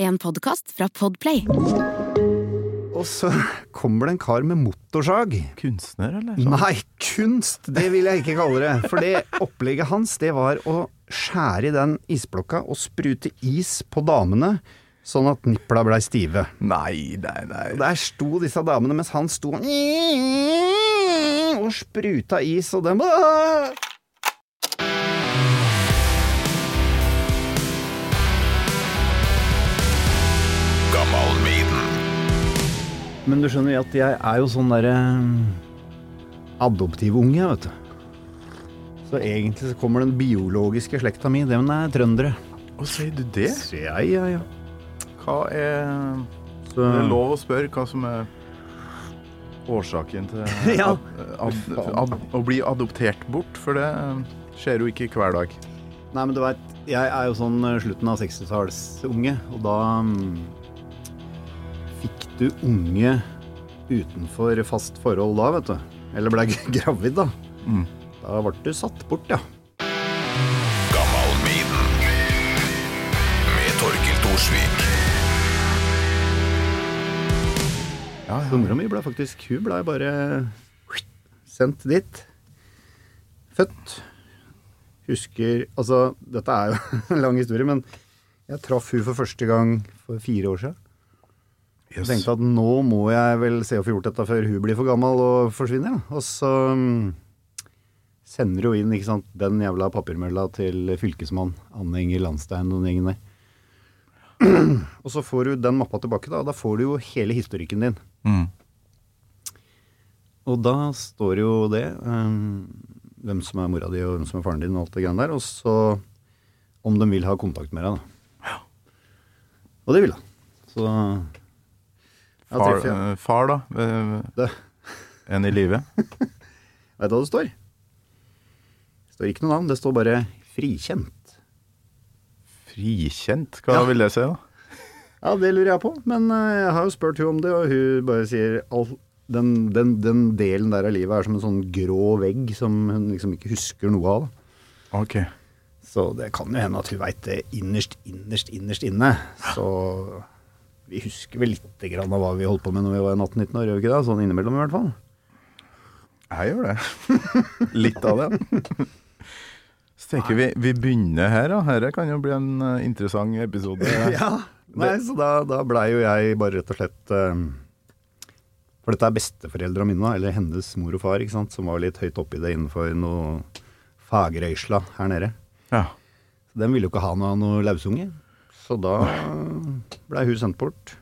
En podkast fra Podplay. Og så kommer det en kar med motorsag. Kunstner, eller? Sånn. Nei, kunst! Det vil jeg ikke kalle det. For det opplegget hans, det var å skjære i den isblokka og sprute is på damene, sånn at nipla blei stive. Nei, nei, nei. Der sto disse damene mens han sto og spruta is, og dem Men du skjønner at jeg er jo sånn derre adoptiv unge, vet du. Så egentlig så kommer den biologiske slekta mi, den er trøndere. Å, sier du det? Sier jeg, ja, ja. Hva er Så, Det er lov å spørre hva som er årsaken til Ja. ad, ad, ad, å bli adoptert bort, for det skjer jo ikke hver dag. Nei, men du veit, jeg er jo sånn eh, slutten av 60-tallsunge, og da mm, fikk du unge utenfor fast forhold da, vet du. Eller blei gravid, da. Mm. Da ble du satt bort, ja. Ja, Så mora mi ble faktisk Hun blei bare sendt dit. Født. Husker Altså, dette er jo en lang historie, men jeg traff hun for første gang for fire år siden. Jeg tenkte at nå må jeg vel se å få gjort dette før hun blir for gammel og forsvinner. Og så mm, sender hun inn ikke sant, den jævla papirmølla til fylkesmann Anne Inger Landstein og den gjengen der. og så får du den mappa tilbake, da. Da får du jo hele historikken din. Mm. Og da står jo det, um, hvem som er mora di og hvem som er faren din og alt det greiene der, og så om de vil ha kontakt med deg, da. Og det vil hun. Så ja, Far, ja, eh, far, da? enn Det- En i live? Vet du hva det står? Det står ikke noe navn, det står bare 'frikjent'. Frikjent? Hva Ja. vil det si, da? Ja, det lurer jeg på, men eh, jeg har jo spurt hun om det, og hun bare sier all, den, den, den delen der av livet er som en sånn grå vegg som hun liksom ikke husker noe av. Ok. Så det kan jo hende at hun veit det innerst, innerst, innerst inne. Så vi husker vel lite grann av hva vi holdt på med når vi var 18-19 år, gjør vi ikke det? Sånn innimellom i hvert fall. Jeg gjør det. Litt av det. Så tenker vi, vi begynner her, da. Dette kan jo bli en uh, interessant episode. Ja, Nei, så da, da blei jo jeg bare rett og slett uh, For dette er besteforeldra mine, eller hennes mor og far, ikke sant, som var litt høyt oppi det innenfor noe fagrøysla her nede. Ja. Så Den ville jo ikke ha noe noe lausunge. Så da blei hun sendt bort.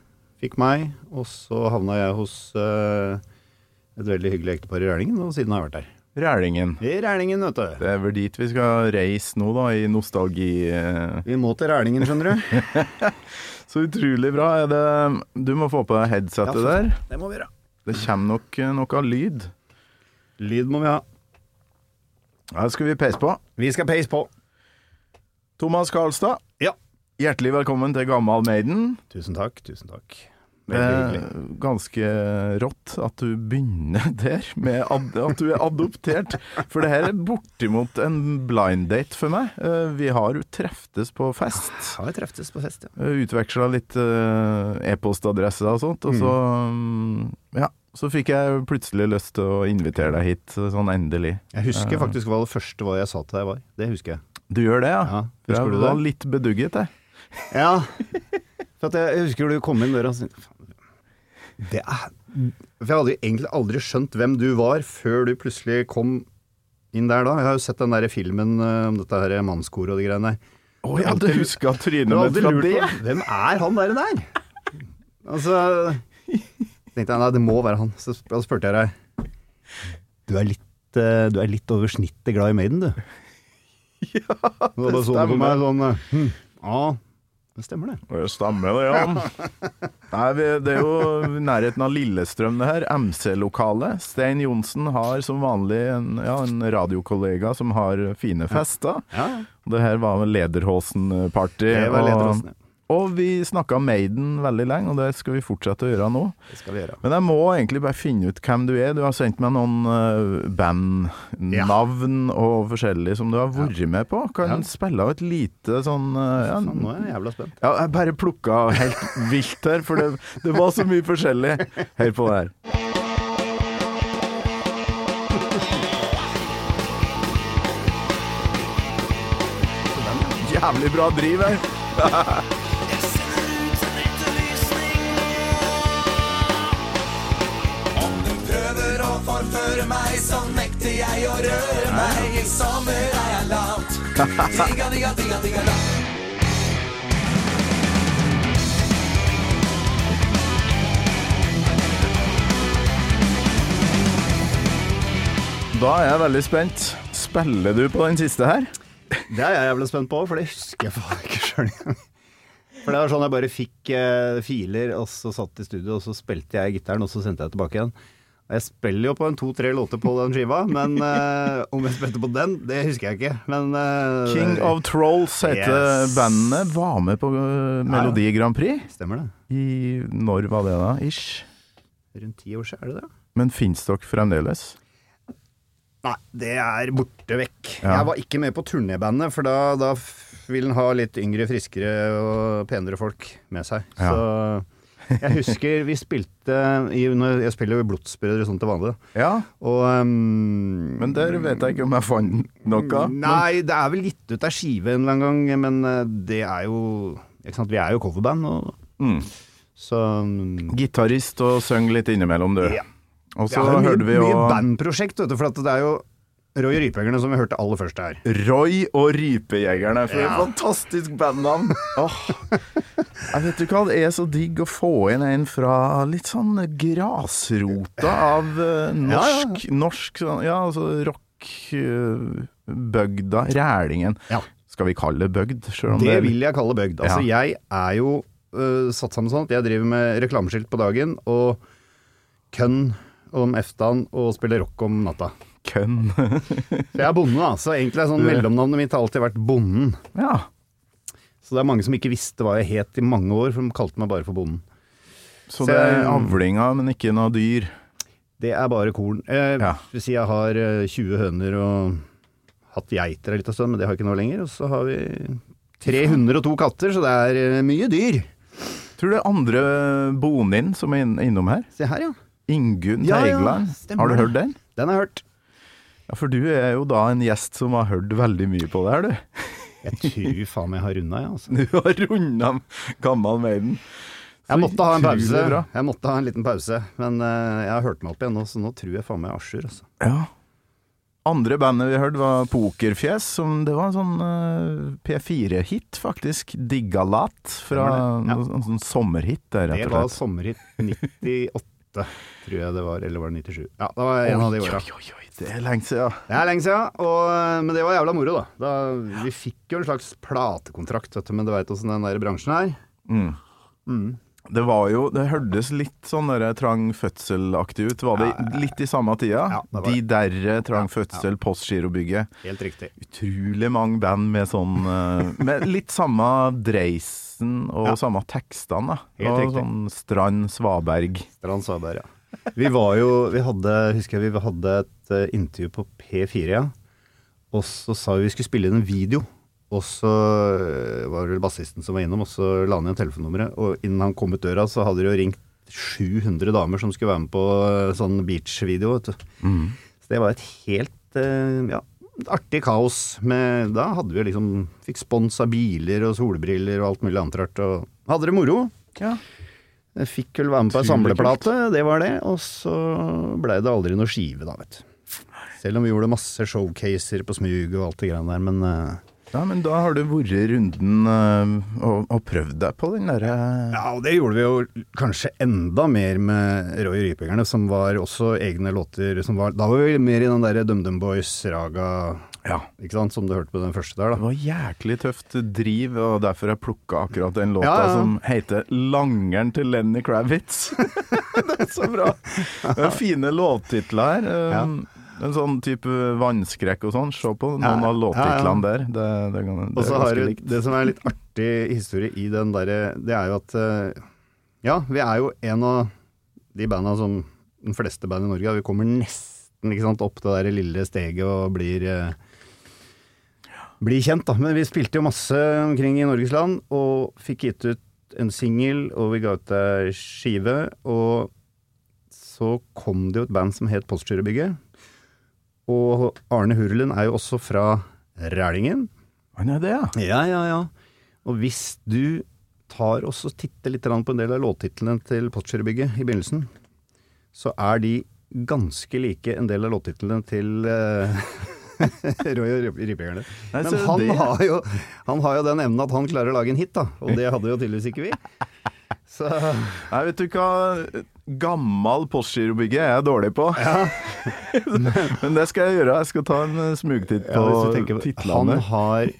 Fikk meg, og så havna jeg hos eh, et veldig hyggelig ektepar i Rælingen, og siden har jeg vært der. Rælingen. I Rælingen, vet du. Det er vel dit vi skal reise nå, da, i nostalgi... eh. Vi må til Rælingen, skjønner du. Så utrolig bra. Er det, du må få på deg headsetet for der. Det må vi gjøre. Det kommer nok eh, noe lyd. Lyd må vi ha. Ja, det skal vi peise på. Vi skal peise på. Thomas Karlstad. Hjertelig velkommen til Gammal Maiden. Tusen takk, tusen takk. Er ganske rått at du begynner der, med at du er adoptert. For det her er bortimot en blind date for meg. Eh, Vi har treftes på fest. Har vi treftes på fest, ja. Utveksla litt eh, e-postadresser og sånt, og så mm, Ja. Så fikk jeg plutselig lyst til å invitere deg hit, sånn endelig. Jeg husker faktisk hva det første var jeg sa til deg var. Det husker jeg. Du gjør det, ja? Ja, Husker jeg du var det? litt bedugget, jeg. Ja. For jeg, husker du kom inn døra og sa Det er For jeg hadde jo egentlig aldri skjønt hvem du var før du plutselig kom inn der da. Jeg har jo sett den der filmen eh, om dette her mannskoret og de greiene der. Å, jeg hadde huska trynet mitt fra det! hvem er han der der? Altså tenkte jeg nei, det må være han. Så sp- spurte jeg deg Du er litt, eh, du er litt over snittet glad i Maiden, du. Ja, det stemmer. sånn eh, hm, Ja, det stemmer det. Det stemmer det, ja. Nei, det er jo i nærheten av Lillestrøm det her, MC-lokalet. Stein Johnsen har som vanlig en, ja, en radiokollega som har fine fester. Ja, Det her var Lederhosen-party. det var Lederhosen, lederåsen. Og vi snakka Maiden veldig lenge, og det skal vi fortsette å gjøre nå. Det skal vi gjøre. Men jeg må egentlig bare finne ut hvem du er. Du har sendt meg noen uh, bandnavn og forskjellig som du har vært med på. Kan Ja. spille av et lite sånn uh, ja, Faen, nå er jeg jævla spent. ja, jeg bare plukka helt vilt her, for det, det var så mye forskjellig. Hør på det her. Jævlig bra driv her. Forføre meg, så nekter jeg å røre meg. I sommer er jeg lat. Digga, digga, digga, digga, lat. Da er jeg veldig spent. Spiller du på den siste her? Det er jeg jævlig spent på, for det husker jeg faen ikke sjøl engang. For det var sånn jeg bare fikk eh, filer, og så satt i studio, og så spilte jeg gitaren, og så sendte jeg tilbake igjen. Jeg spiller jo på en to-tre låter på den skiva, men uh, om jeg spilte på den, det husker jeg ikke. Men uh, King of Trolls heter Yes. bandet. Var med på uh, Melodi Grand Prix. Stemmer det. I Når var det, da? Ish. Rundt ti år siden, er det det? Men fins dere fremdeles? Nei, det er borte vekk. Ja. Jeg var ikke med på turnébandet, for da, da vil en ha litt yngre, friskere og penere folk med seg. Ja. Så jeg husker vi spilte i, når Jeg spiller jo Blodsbrødre sånn til vanlig. Ja, Og um, men der vet jeg ikke om jeg fant noe. Nei, det er vel gitt ut ei skive en eller annen gang, men uh, det er jo? Vi er jo coverband, og, Mm. så um, Gitarist og synger litt innimellom, du. Ja. Og så ja, hørte vi jo mye bandprosjekt, vet du, for at det er jo Roy Rypengerne som vi hørte aller først her. Roy og Rypejegerne. For Ja. et fantastisk bandnavn! Åh. Jeg vet du hva, det er så digg å få inn en fra litt sånn grasrota av eh, norsk, norsk sånn, Ja, altså rockbygda. Rælingen. Ja. Skal vi kalle det bygd? Det er- vil jeg kalle bygd. Altså, jeg er jo uh, satt sammen sånn at jeg driver med reklameskilt på dagen og kønn om eftan og spiller rock om natta. Kønn. Så jeg er bonde, da. Så egentlig er sånn mellomnavnet mitt har alltid vært Bonden. ja. Så det er mange som ikke visste hva jeg het i mange år, for de kalte meg bare for Bonden. Så Så det er avlinga, men ikke noe dyr. Det er bare korn. Eh, Ja. si jeg har eh, 20 høner og hatt geiter en liten stund, men det har jeg ikke nå lenger. Og så har vi 302 katter, så det er eh, mye dyr. Tror du det er andre bonden din som er innom her? Se her, ja. Ingunn Ja, ja, har du hørt den? Den har jeg hørt. Ja, for du er jo da en gjest som har hørt veldig mye på det her, du. Jeg tror faen meg jeg har runda, jeg. Altså. Du har runda gammel Maiden. Så Jeg måtte ha en pause. Jeg måtte ha en liten pause, men uh, jeg har hørt meg opp igjen nå, så nå tror jeg faen meg jour. Altså. Ja. Andre bandet vi hørte var Pokerfjes, som det var en sånn uh, P4-hit, faktisk. Diggalat, fra ja. en sånn sommerhit der, rett og slett. Det var sommerhit 98, tror jeg det var. Eller var det 97? Ja, det var en av de Oi, åra. oi, oi, oi, det er lenge siden. Det er lenge siden, og, men det var jævla moro, da. da vi fikk jo en slags platekontrakt, vet du, men du veit åssen den der bransjen er. Mm. Mm. Det var jo Det hørtes litt sånn der trang fødsel-aktig ut. Var det litt i samme tida? Ja, det var De derre trang Ja, ja. fødsel, Postgirobygget. Helt riktig. Utrolig mange band med sånn eh, Med litt samme dreisen og Ja. samme tekstene. Helt og riktig. sånn Strand Svaberg. Strand Svaberg, ja. Vi var jo Vi hadde, husker jeg, vi hadde et eh, intervju på P4, ja. Og så sa vi vi skulle spille inn en video. Og så eh, var det bassisten som var innom, og så la han igjen telefonnummeret. Og innen han kom ut døra, så hadde de jo ringt 700 damer som skulle være med på eh, sånn beach-video, Mm. Så det var et helt eh, ja, artig kaos. Med, da hadde vi liksom Fikk spons av biler og solbriller og alt mulig annet rart. Og hadde det moro. Ja. Jeg fikk vel være med på ei samleplate, det var det. Og så blei det aldri noe skive, da, vet du. Selv om vi gjorde masse showcaser på smug og alt det greiene der, men ja, men da har du vært i runden eh, og, og prøvd deg på den derre Ja, og det gjorde vi jo kanskje enda mer med Roy Rypingerne, som var også egne låter som var Da var vi mer i den derre DumDum Boys, Raga, Ja. ikke sant, som du hørte på den første der, Det var jæklig tøft driv, og derfor jeg plukka akkurat den låta Ja, ja. som heter 'Langeren til Lenny Kravitz'. det er så bra! Det er fine låttitler her. Um, En sånn type vannskrekk og sånn. Se på noen Ja, av låttitlene der. Det, det, det, det Og så har du det som er litt artig historie i den derre Det er jo at eh, Ja, vi er jo en av de banda som de fleste band i Norge Vi kommer nesten sant, opp det der lille steget og blir bli kjent, da. Men vi spilte jo masse omkring i Norges land, og fikk gitt ut en singel, og vi ga ut ei skive. Og så kom det jo et band som het Postgirobygget. Og Arne Hurlen er jo også fra Rælingen. Han er det, ja. Ja, ja, ja. Og hvis du tar og titter litt på en del av låttitlene til Postgirobygget i begynnelsen, så er de ganske like en del av låttitlene til uh, Roy og Ribbejegerne. Men han har, jo, han har jo den evnen at han klarer å lage en hit, da. Og det hadde jo tydeligvis ikke vi. Så Nei, vet du hva gammel postgirobygge er jeg dårlig på. Ja. Men det skal jeg gjøre. Jeg skal ta en smugtitt på ja, på tenker, titlene. Han har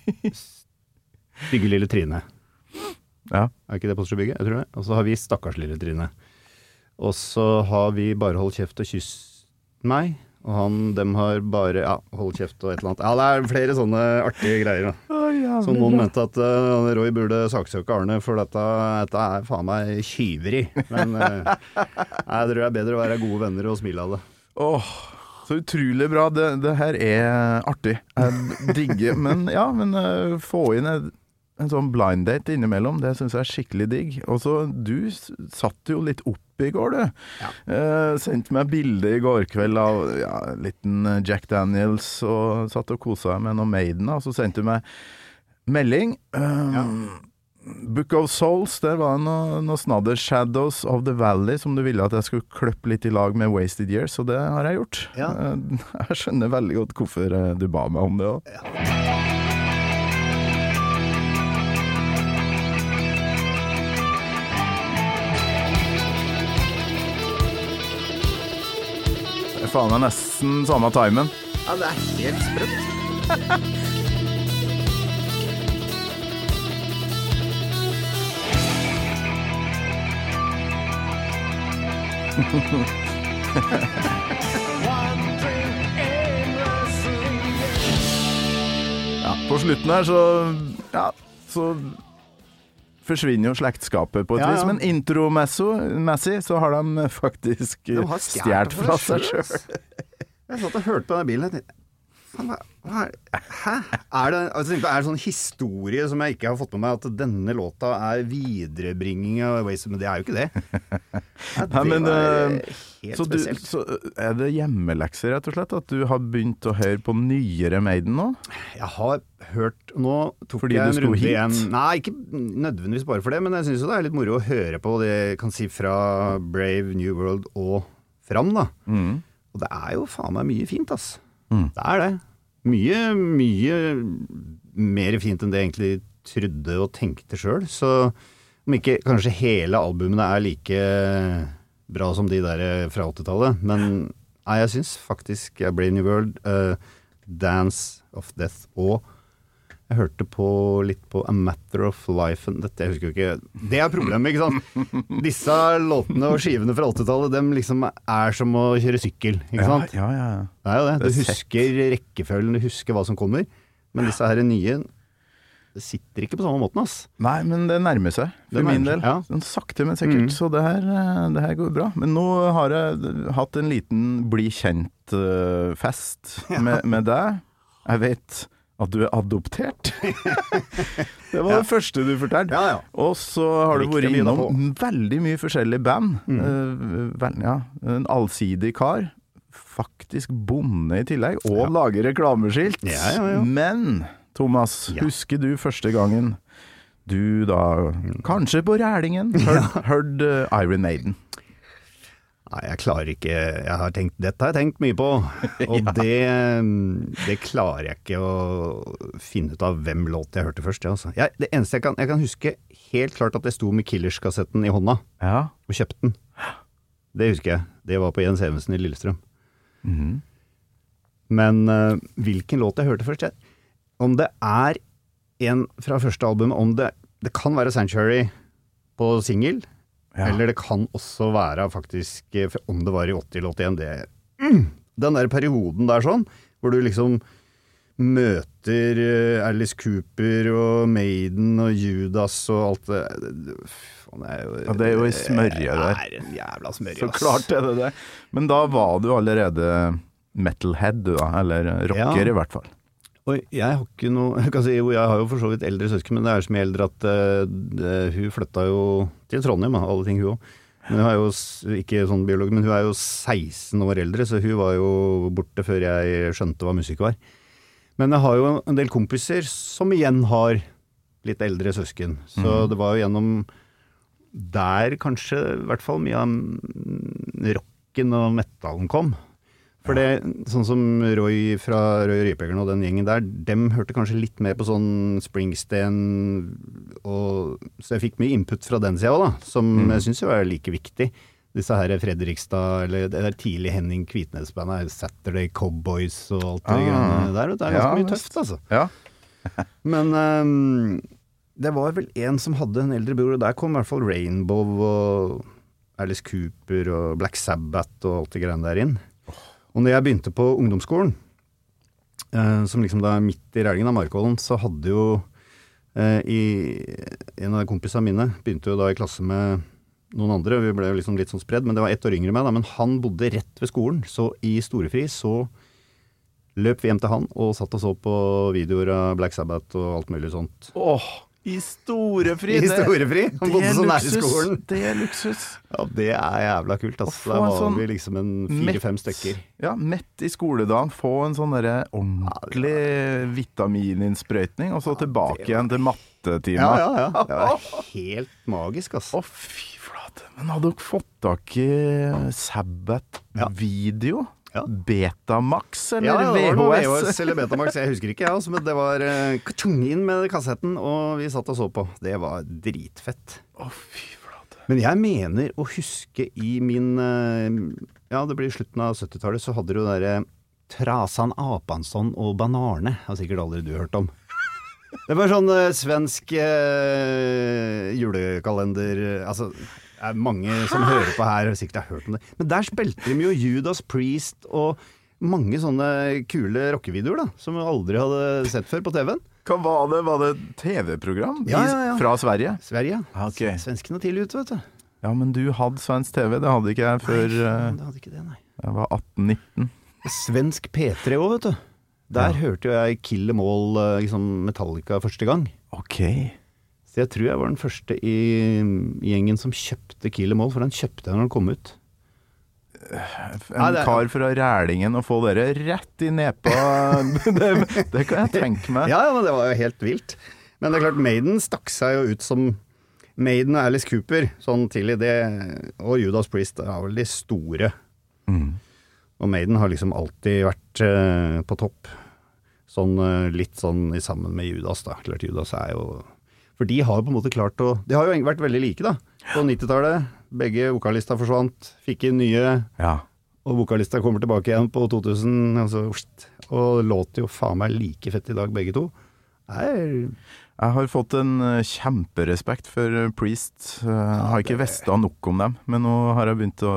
Stygge lille Trine. Ja. Er ikke det Postgirobygget? Jeg tror det. Og så har vi Stakkars lille Trine. Og så har vi Bare hold kjeft og kyss meg. Og han, dem har bare Ja, hold kjeft og et eller annet. Ja, det er flere sånne artige greier. da. Så noen mente at uh, Roy burde saksøke Arne, for dette, dette er faen meg tyveri. Men uh, jeg tror det er bedre å være gode venner og smile av det. Åh, så utrolig bra. Det, det her er artig. Jeg digger Men ja, men uh, få inn en, en sånn blind date innimellom, det syns jeg er skikkelig digg. Og så, du satt jo litt opp i går, du. Eh, sendte meg bilde i går kveld av ja, liten eh, Jack Daniels, og satt og kosa meg med noe Maiden, og så sendte du meg melding. Eh, Book of Souls, der var det noe, noe snadder. Shadows of the Valley, som du ville at jeg skulle kløppe litt i lag med Wasted Years, og det har jeg gjort. Ja. Eh, Jeg skjønner veldig godt hvorfor du ba meg om det òg. Det faen meg nesten samme timen. Ja, det er helt sprøtt. Ja, på slutten her så Ja, så forsvinner jo slektskapet på et Ja, vis, men intromessig så har de faktisk stjålet fra seg sjøl. Jeg satt og hørte på den bilen hva, er det? Hæ? Er det, altså, er det sånn historie som jeg ikke har fått med meg, at denne låta er viderebringing av Waze? Men det er jo ikke det. Ja, det Nei, men, eh, eh, helt Så, du, så er det hjemmelekser, rett og slett? At du har begynt å høre på nyere Maiden nå? Jeg har hørt Nå tok Fordi jeg du en skulle runde hit? Nei, ikke nødvendigvis bare for det, men jeg syns jo det er litt moro å høre på det jeg kan si fra Brave New World og fram, da. Og det er jo faen meg mye fint, ass. Mm. Det er det. Mye, mye mer fint enn det jeg egentlig trodde og tenkte sjøl. Så om ikke kanskje hele albumene er like bra som de der fra 80-tallet, men nei, jeg syns faktisk ja, Brave New World, uh, Dance of Death og jeg hørte på litt på A Matter of Life and Dette jeg husker jo ikke Det er problemet, ikke sant? Disse låtene og skivene fra 80-tallet, dem liksom er som å kjøre sykkel, ikke sant? Ja, ja, ja. Det er jo det. Det Du sett. husker rekkefølgen, du husker hva som kommer. Men disse her nye Det sitter ikke på samme måten, ass. Nei, men det nærmer seg, for nærmer min del. ja. Sånn sakte, men sikkert. Mm. Så det her, eh, det her går bra. Men nå har jeg hatt en liten bli kjent-fest med, med deg. Jeg vet at du er adoptert. det var det første du fortalte. Ja, ja. Og så har du vært innom veldig mye forskjellige band. Mm. Uh, vel, ja, en allsidig kar. Faktisk bonde i tillegg, og Ja. lager reklameskilt. Ja, ja, ja. Men Thomas, Ja. husker du første gangen du da, kanskje på Rælingen, hørte hørte, uh, Iron Maiden? Nei, jeg klarer ikke Jeg har tenkt Dette har jeg tenkt mye på. Og det, det klarer jeg ikke å finne ut av hvem låt jeg hørte først. Ja, altså. jeg, det eneste jeg kan Jeg kan huske helt klart at jeg sto med Killers-kassetten i hånda Ja. og kjøpte den. Det husker jeg. Det var på Jens Evensen i Lillestrøm. Mhm. Men uh, hvilken låt jeg hørte først jeg, Om det er en fra første album om det, det kan være Sanctuary på singel, Ja. eller det kan også være faktisk eh, Om det var i 80 eller 81, det mm, Den der perioden der sånn, hvor du liksom møter eh, Alice Cooper og Maiden og Judas og alt det faen, det er jo, Ja, det er jo ei smørje der. Det er en jævla smørje, Så klart er det det. Men da var du allerede metalhead, du da. Eller rocker, Ja. i hvert fall. Og jeg har ikke noe Jeg kan si, jo, jeg har jo for så vidt eldre søsken, men det er så mye eldre at uh, hun flytta jo til Trondheim, alle ting hun òg. Men hun er jo ikke sånn biolog, men hun er jo 16 år eldre, så hun var jo borte før jeg skjønte hva musikk var. Men jeg har jo en del kompiser som igjen har litt eldre søsken, så det var jo gjennom der kanskje i hvert fall mye av mm, rocken og metallen kom. For det, sånn som Roy fra Roy Rypejegeren og den gjengen der, dem hørte kanskje litt mer på sånn Springsteen og Så jeg fikk mye input fra den sida òg, da, som jeg syns jo er like viktig. Disse her Fredrikstad, eller det der tidlig Henning Kvitnes-bandet, Saturday Cowboys og alt det Ah. greiene der. Det er ganske Ja, mye tøft, altså. Ja. Men um, det var vel en som hadde en eldre bror, og der kom i hvert fall Rainbow og Alice Cooper og Black Sabbath og alt det greiene der inn. Og når jeg begynte på ungdomsskolen, eh, som liksom da er midt i rælingen av Markholden, så hadde jo eh, i, En av kompisene mine begynte jo da i klasse med noen andre, vi ble liksom litt sånn spredd, men det var ett år yngre enn meg, da, men han bodde rett ved skolen, så i storefri så løp vi hjem til han og satt og så på videoer av Black Sabbath og alt mulig sånt. Åh, i storefri! I storefri? Han bodde så nær skolen. Det er luksus. Ja, det er jævla kult, ass. Å få Der var sånn vi liksom en fire-fem stykker. Ja, mett i skoledagen få en sånn derre ordentlig vitamininnsprøytning, og så tilbake igjen til mattetimer. Ja, ja, ja. Det var helt magisk, ass. Å, fy flate. Men hadde dere fått tak i Sabbat-video? Ja. Betamax, eller Ja, det var VHS? VHS eller Betamax, jeg husker ikke, jeg, også, men det var uh, inn med kassetten, og vi satt og så på. Det var dritfett. Å, fy flate. Men jeg mener å huske i min eh, Ja, det blir slutten av 70-tallet, så hadde du derre Trasan Apansson og Banarne, har sikkert aldri du hørt om. Det var sånn eh, svensk eh, julekalender Altså, det er mange som hører på her, har sikkert har hørt om det. Men der spilte de jo Judas Priest og mange sånne kule rockevideoer, da, som vi aldri hadde sett før på TV-en. Hva var det? Var det TV-program Ja, ja, ja. fra Sverige? Sverige. ja ok. Svenskene er tidlig ute, vet du. Ja, men du hadde svensk TV, det hadde ikke jeg før Nei, eh, det hadde ikke det, nei. jeg var 18-19. Svensk P3 òg, vet du. Der Ja. hørte jo jeg Kill Em All, eh, liksom Metallica, første gang. Ok. Så jeg tror jeg var den første i, gjengen som kjøpte Kill Em All, for den kjøpte jeg når den kom ut. En Nei, er- kar fra Rælingen å få dere rett i nepa, det, det kan jeg tenke meg. Ja, ja, men det var jo helt vilt. Men det er klart, Maiden stakk seg jo ut som Maiden og Alice Cooper sånn tidlig, det, og Judas Priest er vel de store. Mm. Og Maiden har liksom alltid vært uh, på topp. Sånn uh, litt sånn i sammen med Judas, da. Klart Judas er jo For de har jo på en måte klart å De har jo vært veldig like, da. På 90-tallet. Begge vokalista forsvant. Fikk inn nye. Ja. Og vokalista kommer tilbake igjen på 2000. Altså, og låter jo faen meg like fett i dag, begge to. Er, Jeg har fått en eh, kjemperespekt for eh, Priest. Eh, Jeg har ikke visst nok om dem, men nå har jeg begynt å,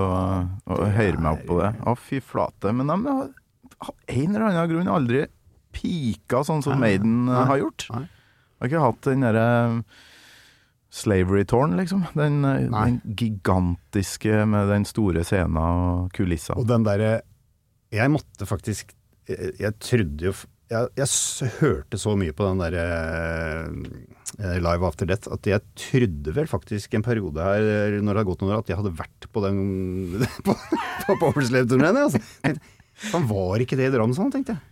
å høre meg opp på det. Å, fy flate. Men de har av en eller annen grunn aldri pika sånn som Maiden har gjort. nei. Har ikke hatt den derre Slavery Torn, liksom. Den, eh, den gigantiske med den store scenen og kulissene. Og den derre Jeg måtte faktisk Jeg, jeg trodde jo jeg, jeg hørte så mye på den derre uh, Live After Death at jeg trodde vel faktisk en periode her, når det har gått noen år, at jeg hadde vært på den på, på Powerslave-turneen. Altså. Han var ikke det i Drammen, tenkte jeg.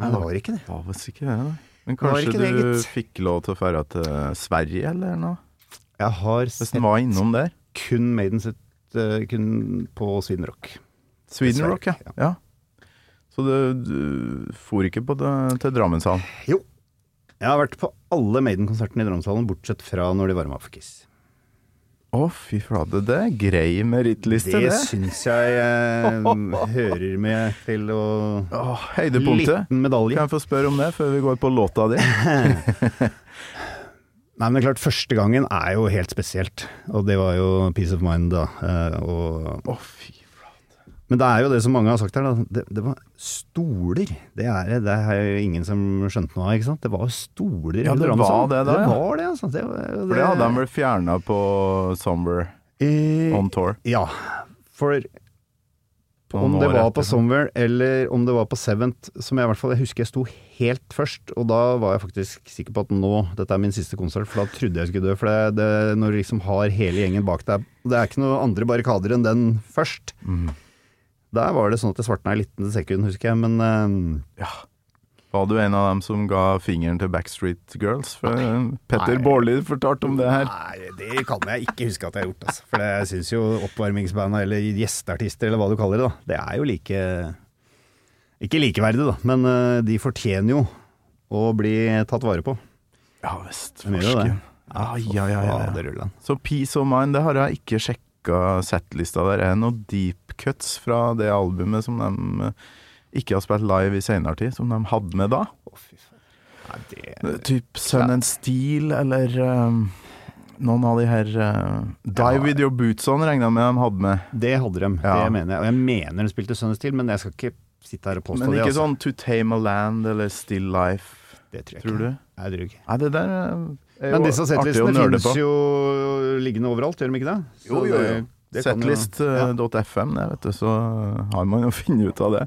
Nei, det var ikke det. Det Var ikke det, nei. Men kanskje du fikk lov til å dra til Sverige, eller noe? Jeg har Hvis sett var innom der? kun Maiden sitt uh, kun på Sweden Rock. Sweden Rock, ja. ja. ja. Så du, du for ikke på det, til Drammenshallen? Jo. Jeg har vært på alle Maiden-konsertene i Drammenshallen, bortsett fra når de varma opp for Kiss. Å, fy flate. Det er grei merittliste, Det det. syns jeg eh, hører med til å Åh, høydepunktet. Liten medalje. Kan jeg få spørre om det før vi går på låta di? Nei, men det er klart, første gangen er jo helt spesielt. Og det var jo Peace of Mind, da. eh, Og Å, fy. Men det er jo det som mange har sagt her, da. Det, det var stoler. Det er det er jo ingen som skjønte noe av, ikke sant. Det var stoler Ja, det var var det da, Det ja. var det, altså. Det, det, For det hadde han vel fjerna på Somewhere Eh, on tour. Ja, for om det var på Somewhere eller om det var på Seventh, som jeg i hvert fall jeg husker jeg sto helt først, og da var jeg faktisk sikker på at nå, dette er min siste konsert, for da trodde jeg skulle dø. For det, det, når du liksom har hele gjengen bak deg, det er ikke noen andre barrikader enn den først. Mm. Der var det sånn at det svartna i liten sekund, husker jeg, men uh, Ja. Var du en av dem som ga fingeren til Backstreet Girls? For Petter Nei. Fortalte om det her. Nei, det kan jeg ikke huske at jeg har gjort, altså. For jeg syns jo oppvarmingsbanda, eller gjesteartister, eller hva du kaller det, da, det er jo like Ikke likeverdig, da, men uh, de fortjener jo å bli tatt vare på. Ja visst. Farsken. Ja, ja, ja, ja. Så Peace of Mind, det har jeg ikke sjekka settlista der. Er det noen deep cuts fra det albumet som de eh, ikke har spilt live i senere tid, som de hadde med da? Oh, fy faen. Ja, det Typ Sun and Steel, eller um, noen av de her uh, Die Ja. With Your Boots On regna jeg med de hadde med. Det hadde de, Ja. det mener jeg. Og jeg mener de spilte Sun and Steel, men jeg skal ikke sitte her og påstå det. Men det. ikke altså. sånn To Tame a Land eller Still Life, Det tror jeg tror ikke. du? Det tror ikke. Nei, det der eh, er Men disse settlistene finnes jo liggende overalt, gjør de ikke det? Så Jo, jo, jo. det- det ja. Setlist.fm, vet du, så har man jo funnet ut av det.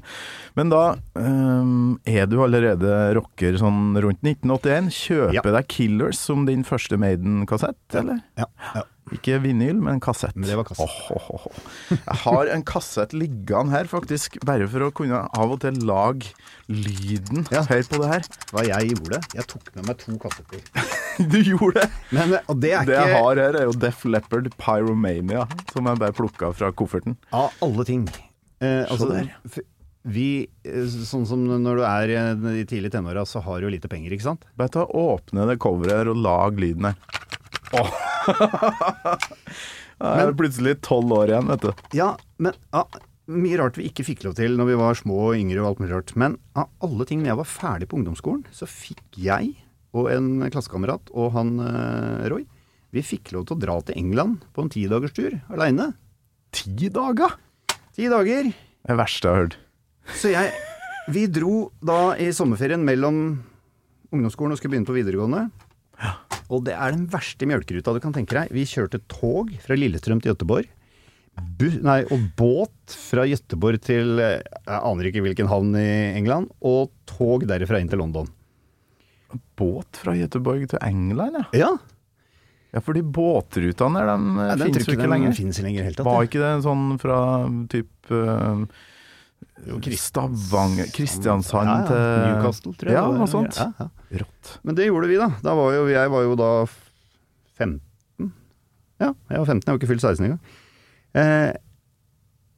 Men da um, er du allerede rocker sånn rundt 1981. Kjøper Ja. deg Killers som din første Maiden-kassett, eller? Ja, ja. Ikke vinyl, men kassett. Men det var kassett. Åh, åh, åh. Jeg har en kassett liggende her, faktisk, bare for å kunne av og til lage lyden. Ja. Hør på det her. Hva jeg gjorde? Jeg tok med meg to kassetter. Du gjorde det! Men, og det er Det jeg ikke har her, er jo Def Leppard Pyromania, som jeg bare plukka fra kofferten. Av alle ting. Eh, altså, der. vi, eh, sånn som når du er eh, i tidlig tenåra, så har du jo lite penger, ikke sant? Bare ta åpne det coveret her og lag lyden her. Jeg er plutselig tolv år igjen, vet du. Ja, men ja, mye rart vi ikke fikk lov til når vi var små og yngre og alt mulig rart. Men av alle ting, når jeg var ferdig på ungdomsskolen, så fikk jeg og en klassekamerat og han eh, Roy, vi fikk lov til å dra til England på en tidagerstur aleine. Ti dager! Ti dager. Det er det verste jeg har hørt. Så jeg Vi dro da i sommerferien mellom ungdomsskolen og skulle begynne på videregående. Og det er den verste mjølkeruta du kan tenke deg. Vi kjørte tog fra Lillestrøm til Gøteborg. Nei, og båt fra Gøteborg til eh, Jeg aner ikke hvilken havn i England. Og tog derifra inn til London. Båt fra Gøteborg til England, ja. Ja, Ja, fordi båtrutene der, de ja den finnes jo ikke lenger. finnes lenger helt. Var ikke det sånn fra typ uh, Stavanger Kristiansand ja, ja. til Newcastle, tror jeg. Ja, noe sånt. Ja, ja. Rått. Men det gjorde vi, da. da var jo, jeg var jo da 15. Ja, jeg var 15, jeg har ikke fylt 16 engang. Eh,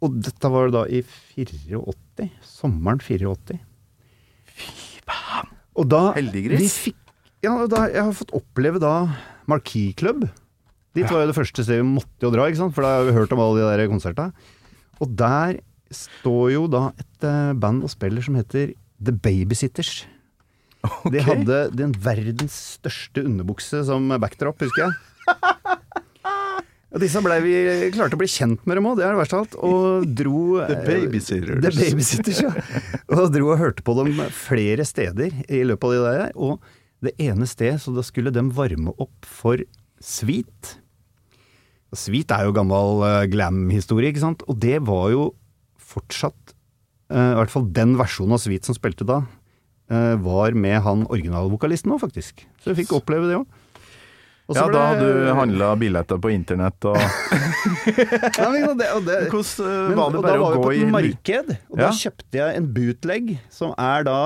og dette var da i 84. Sommeren 84. Og da Heldiggris. fikk, ja, da, Jeg har fått oppleve da Marquis Club. Dit var jo det første stedet vi måtte jo dra, ikke sant? for da har vi hørt om alle de der konsertene. Og der står jo da et eh, band og spiller som heter The Babysitters. De hadde den verdens største underbukse som backdrop, husker jeg. Og disse ble vi klarte å bli kjent med dem òg, det er det verste av alt. Og dro The Babysitters. The Babysitters, ja. Og dro og hørte på dem flere steder i løpet av de der. Og det ene sted, så da skulle de varme opp for Sweet. Sweet er jo gammel eh, glam-historie, ikke sant. Og det var jo fortsatt eh, I hvert fall den versjonen av Sweet som spilte da, eh, var med han originalvokalisten òg, faktisk. Så jeg fikk oppleve det òg. Ja, da hadde du handla billetter på internett og Nei, men det, og det, Hvordan var det bare å gå i da var vi på på i marked, og da kjøpte jeg en bootleg, som er da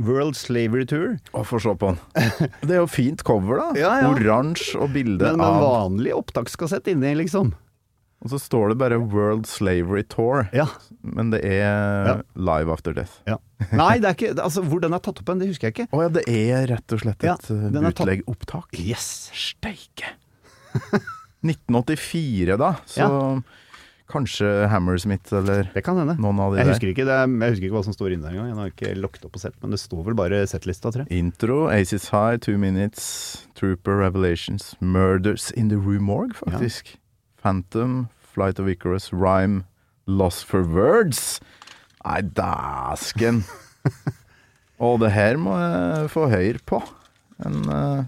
World Slavery Tour. Å, få se på den. Det er jo fint cover, da. Ja, ja. Oransje og bilde av Men med en vanlig opptakskassett inni, liksom. Og så står det bare World Slavery Tour. Ja. Men det er Ja. Live After Death. ja. Nei, det er ikke Altså, hvor den er tatt opp hen, det husker jeg ikke. Å ja, det er rett og slett et eh, bootleg-opptak. Yes. Steike! 1984, da. Så kanskje Hammersmith eller Det kan hende. noen av de Jeg der. husker, ikke, det er, jeg husker ikke hva som står inne der engang. Jeg har ikke lukket opp og sett, men det står vel bare settlista, tror jeg. Intro, Aces High, Two Minutes, Trooper Revelations, Murders in the Rue Morgue, faktisk. Phantom, Flight of Icarus, Rhyme, Lost for Words. Nei, dæsken. Og det her må jeg få høyre på. En, uh,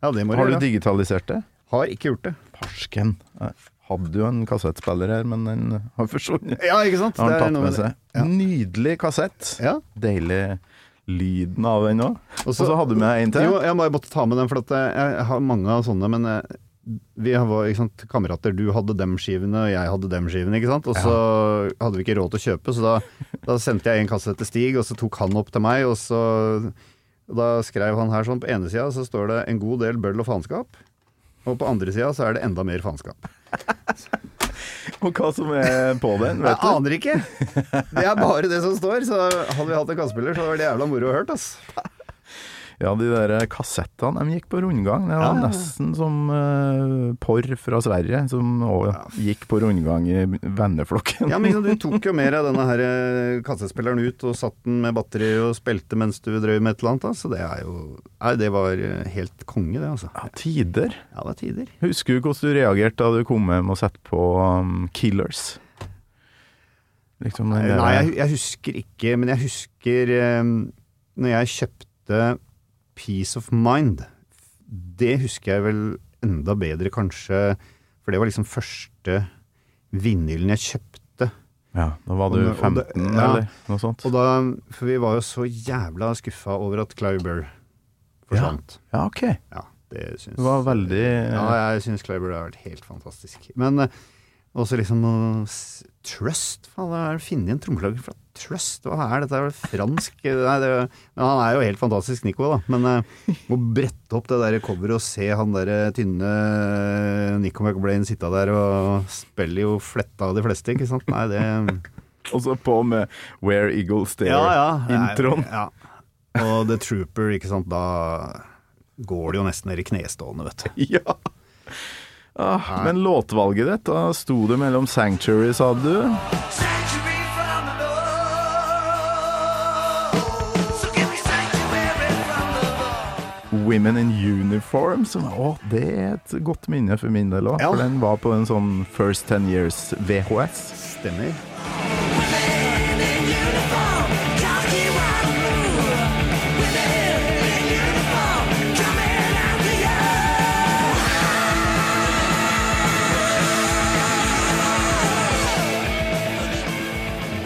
Ja, det må har du gjøre. digitalisert det? Har ikke gjort det. Farsken. Jeg hadde jo en kassettspiller her, men den har forsvunnet. Ja, ikke sant? Har Det er tatt med seg. Ja. Nydelig kassett. Ja. Deilig lyden av den òg. Og så hadde du med en til. Jo, jeg bare måtte ta med den, for jeg, jeg har mange av sånne, men eh, vi var sant, kamerater. Du hadde dem skivene, og jeg hadde dem skivene, ikke sant. Og så hadde vi ikke råd til å kjøpe, så da, da sendte jeg en kasse til Stig, og så tok han opp til meg, og så og Da skrev han her sånn, på ene sida så står det 'en god del bøll og faenskap', og på andre sida så er det enda mer faenskap. Og hva som er på den, vet du? aner ikke! Det er bare det som står, så hadde vi hatt en kassespiller, så var det jævla moro å høre, ass. Ja, de der kassettene, de gikk på rundgang. Det var Ja, nesten som uh, porr fra Sverige, som òg gikk på rundgang i venneflokken. Ja, men Du tok jo mer av denne her kassettspilleren ut og satt den med batteri og spilte mens du drev med et eller annet. Så det er jo Nei, det var eh, helt konge, det, altså. Ja, tider. Ja, det er tider. Husker du hvordan du reagerte da du kom hjem og satte på um, Killers? Liksom Nei, jeg, jeg husker ikke, men jeg husker um, når jeg kjøpte Peace of Mind. Det husker jeg vel enda bedre, kanskje, for det var liksom første vinylen jeg kjøpte. Ja, da var du Og det- og det- 15, ja. eller noe sånt? Og da, for vi var jo så jævla skuffa over at Clive Burr forsvant. Ja, ok. Ja, det syns Det var veldig Ja, jeg syns Clayburg har vært helt fantastisk. Men eh, også liksom Trust? Faen, det er funnet en trommeslager fra Trust? Hva er dette? Er det fransk? Nei, det, men han er jo helt fantastisk, Nico, da. Men eh, å brette opp det der coveret og se han der tynne Nico McBlain sitte der og spiller jo fletta av de fleste, ikke sant? Nei, det Og så på med Where Eagle Stare-introen. Ja. Og The Trooper, ikke sant. Da går det jo nesten ned i knestående, vet du. Ja. Ah, men låtvalget ditt, da sto det mellom Sanctuary, sa du? Women in Uniform. Som, å, det er et godt minne for min del òg. Ja. For den var på en sånn First Ten Years VHS. Stemmer.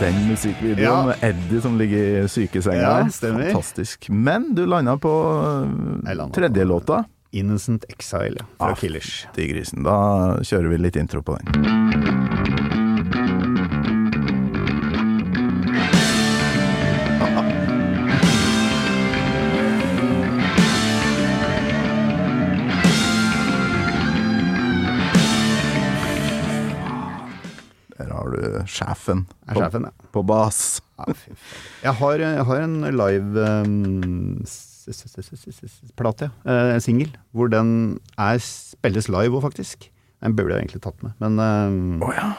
Den musikkvideoen Ja. med Eddie som ligger i sykesenga. Ja, stemmer. Fantastisk. Men du landa på tredje låta. Innocent Exile fra Ah, Killers. Til grisen. Da kjører vi litt intro på den. Sjefen på, sjefen, ja. på ja faen. jeg, har, jeg har en live um, plate, en Eh, singel, hvor den er, spilles live òg, faktisk. Den burde jeg egentlig tatt med, men um, oh, ja.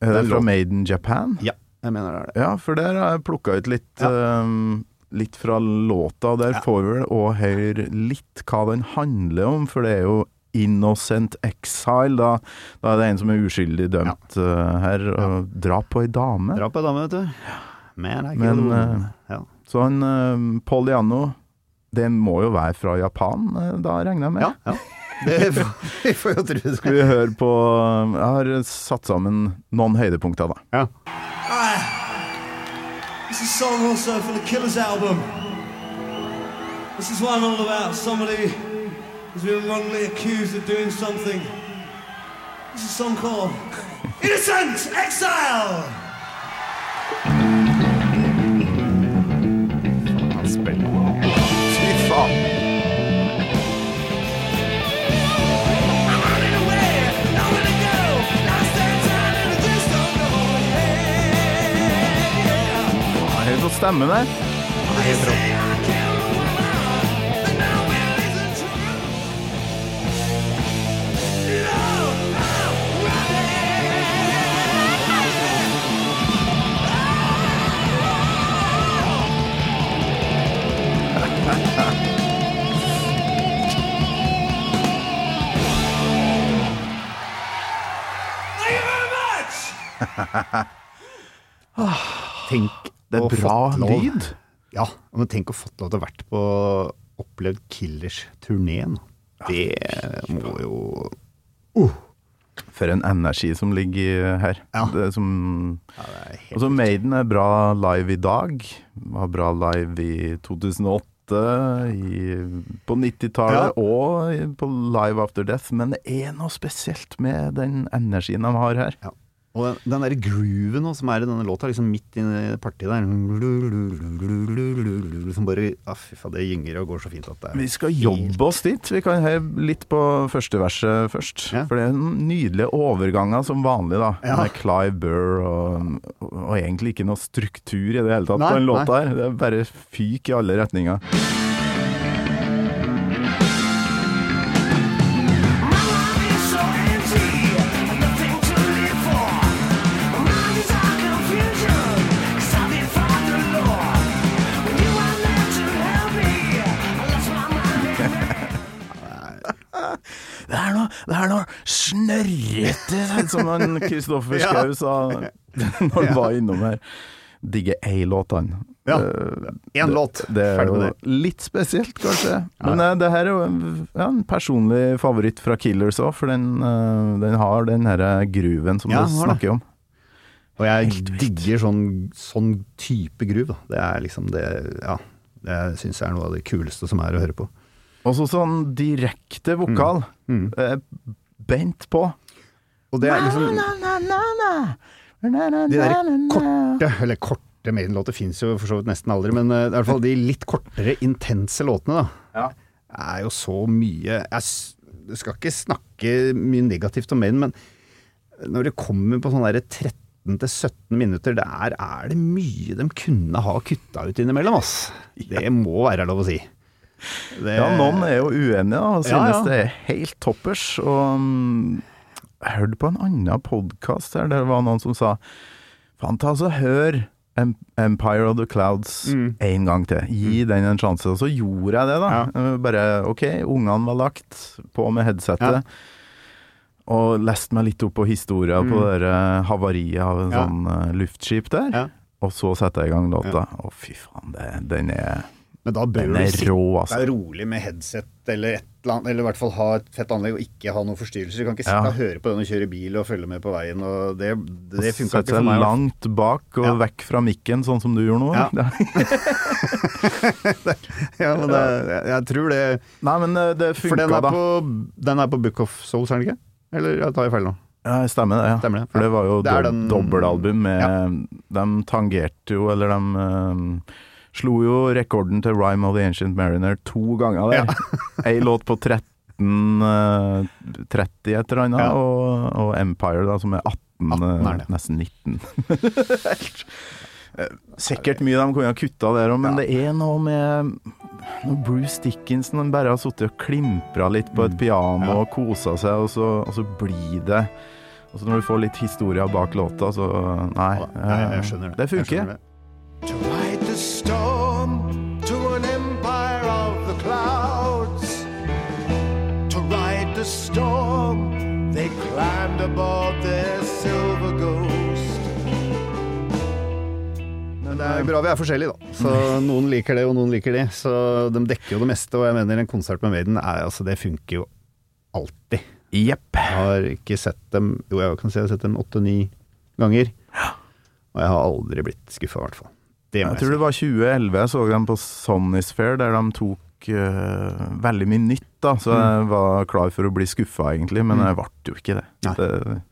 Er Det fra. Made in Japan? ja, jeg mener det er det. Ja, for der har jeg plukka ut litt, Ja. um, litt fra låta. og Der får vi vel òg høre litt hva den handler om, for det er jo Innocent Exile. Da, da er det en som er uskyldig dømt eh, her, og drap på ei dame. Dra på ei dame, vet du. Man, Men, uh, eh, ja. Så han uh, Paul Diano, det må jo være fra Japan, eh, da regner jeg med? ja, ja. Det vi får jo tro Skal vi høre på Jeg har satt sammen noen høydepunkter, da. Ja. Alright. This is song also for the Killers album. This is one all about somebody who's been wrongly accused of doing something. This is a song called Innocent Exile! Han spiller. Fy faen. Tenk Det er bra lyd. Ja, men tenk å fått lov til å vært på opplevd Killers-turneen. Det må jo For en energi som ligger her. Ja. Det som ja, det er helt, Altså, Maiden er bra live i dag. Var bra live i 2008, i, på 90-tallet og på Live After Death. Men det er noe spesielt med den energien de har her. ja. Og den, den der grooven også, som er i denne låta, liksom midt i partiet der Som bare ah, Fy faen, det gynger og går så fint at det Vi er skal jobbe oss dit. Vi kan høre litt på første verset først. Ja. For det er nydelige overganger som vanlig, da. Ja. Med Clive Burr og, og egentlig ikke noe struktur i det hele tatt Nei, på den nei. låta her. Det er bare fyk i alle retninger. Snørrete, som han Kristoffer. Schou sa når han var innom her. Digger A-låtene. Ja. Eh, Én låt. Det er jo litt spesielt, kanskje. Men ja. det her er jo en, ja, en personlig favoritt fra Killers òg, for den, eh, den har den herre grooven som Ja, du det. snakker om. Og jeg digger sånn, sånn type groove. Det er liksom det Ja. Det syns jeg er noe av det kuleste som er å høre på. Og så sånn direkte vokal. Mm. Eh, Bent på. Og det er liksom De der korte, eller korte Maiden-låter fins jo for så vidt nesten aldri, men eh, i hvert fall de litt kortere, intense låtene, da. Ja. Er jo så mye Jeg skal ikke snakke mye negativt om Maiden, men når det kommer på sånne der 13-17 minutter, der er det mye de kunne ha kutta ut innimellom, ass. Det må være lov å si. Det, Ja, noen er jo uenige da, og synes ja. det er helt toppers. Og mm, jeg hørte på en annen podkast her, der det var noen som sa Faen, ta så hør Empire of the Clouds Mm. en gang til. Gi den en sjanse. Og så gjorde jeg det, da. Ja. Eh, Bare OK, ungene var lagt på med headsetet. Ja. Og leste meg litt opp på historia på det eh, havariet av en Mm. Ja. sånn eh, luftskip der. Ja. Og så setter jeg i gang låta. Å, fy faen, det, den er Men da bør du sitte rå, altså. rolig med headset eller et eller annet, eller i hvert fall ha et fett anlegg og ikke ha noen forstyrrelser. Du kan ikke sitte Ja. og høre på den og kjøre bil og følge med på veien. Og det det funka ikke for meg. Sette langt bak og Ja. vekk fra mikken, sånn som du gjorde nå. Ja. Ja, men det, jeg, tror det Nei, men eh, det For den funka, er, da. på, den er på Book of Souls, er den ikke? Eller jeg tar jeg feil nå? Ja, stemmer det. Ja. Stemmer det. For det var jo er den- dobbeltalbum med. De tangerte jo, eller de eh, slo jo rekorden til Rhyme of the Ancient Mariner to ganger der. Ei låt på 13 eh, 30 et eller annet, Ja. og, og Empire, da, som er 18, 18 er eh, nesten 19. Eh, Sikkert mye de kunne ha kutta der òg, men det er noe med når Bruce Dickinson bare har sittet og klimpra litt på et piano Mm. Ja. og kosa seg, og så, og så blir det Og så når du får litt historie bak låta, så Nei. Ja, jeg, jeg skjønner det. Det funker. Storm to an empire of the clouds. To ride the storm, they climbed aboard their silver ghost. Men det er bra vi er forskjellige, da. Så noen liker det, og noen liker det. Så de dekker jo det meste, og jeg mener en konsert med Maiden er, altså, det funker jo alltid. Jepp. Har ikke sett dem Jo, jeg kan si jeg har sett dem åtte-ni ganger. Og jeg har aldri blitt skuffa, i hvert fall. Det må Jeg jeg, tror si. det var 2011 jeg så dem på Sonnysphere, der de tok uh, veldig mye nytt, da. Så jeg var klar for å bli skuffa, egentlig, men Mm. jeg ble jo ikke det. Det.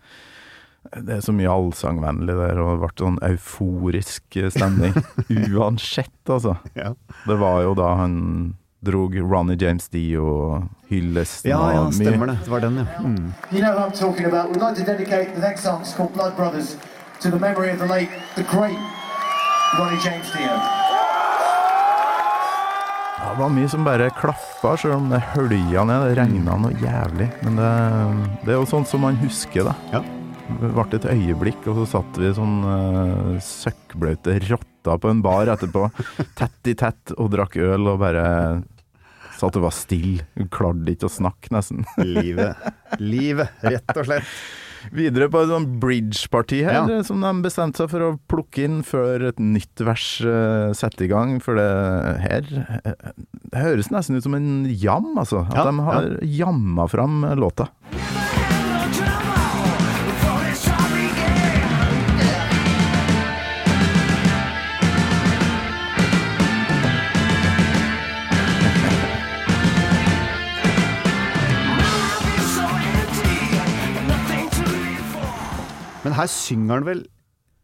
Det er så mye allsangvennlig der, og det ble sånn euforisk stemning. Uansett, altså. Ja. Det var jo da han drog Ronny James Dio hyllesten ja, ja, stemmer det. Det var den, ja. Mm. You know what I'm talking about. We'd like to dedicate the next song, called Blood Brothers, to the memory of the late, the great Ronnie James Dio. Ja, det var mye som bare klaffa, selv om det hølja ned. Det regna noe jævlig. Men det, det er jo sånn som man husker, da. Ja. Det ble et øyeblikk, og så satt vi sånn uh, søkkblaute rotter på en bar etterpå, tett i tett, og drakk øl og bare satt og var stille. Klarte ikke å snakke, nesten. Livet. Livet, rett og slett. Videre på et sånn bridge-parti her, Ja. som de bestemte seg for å plukke inn før et nytt vers uh, setter i gang. For det her eh, Det høres nesten ut som en jam, altså. At Ja, de har jamma fram låta. Her synger han vel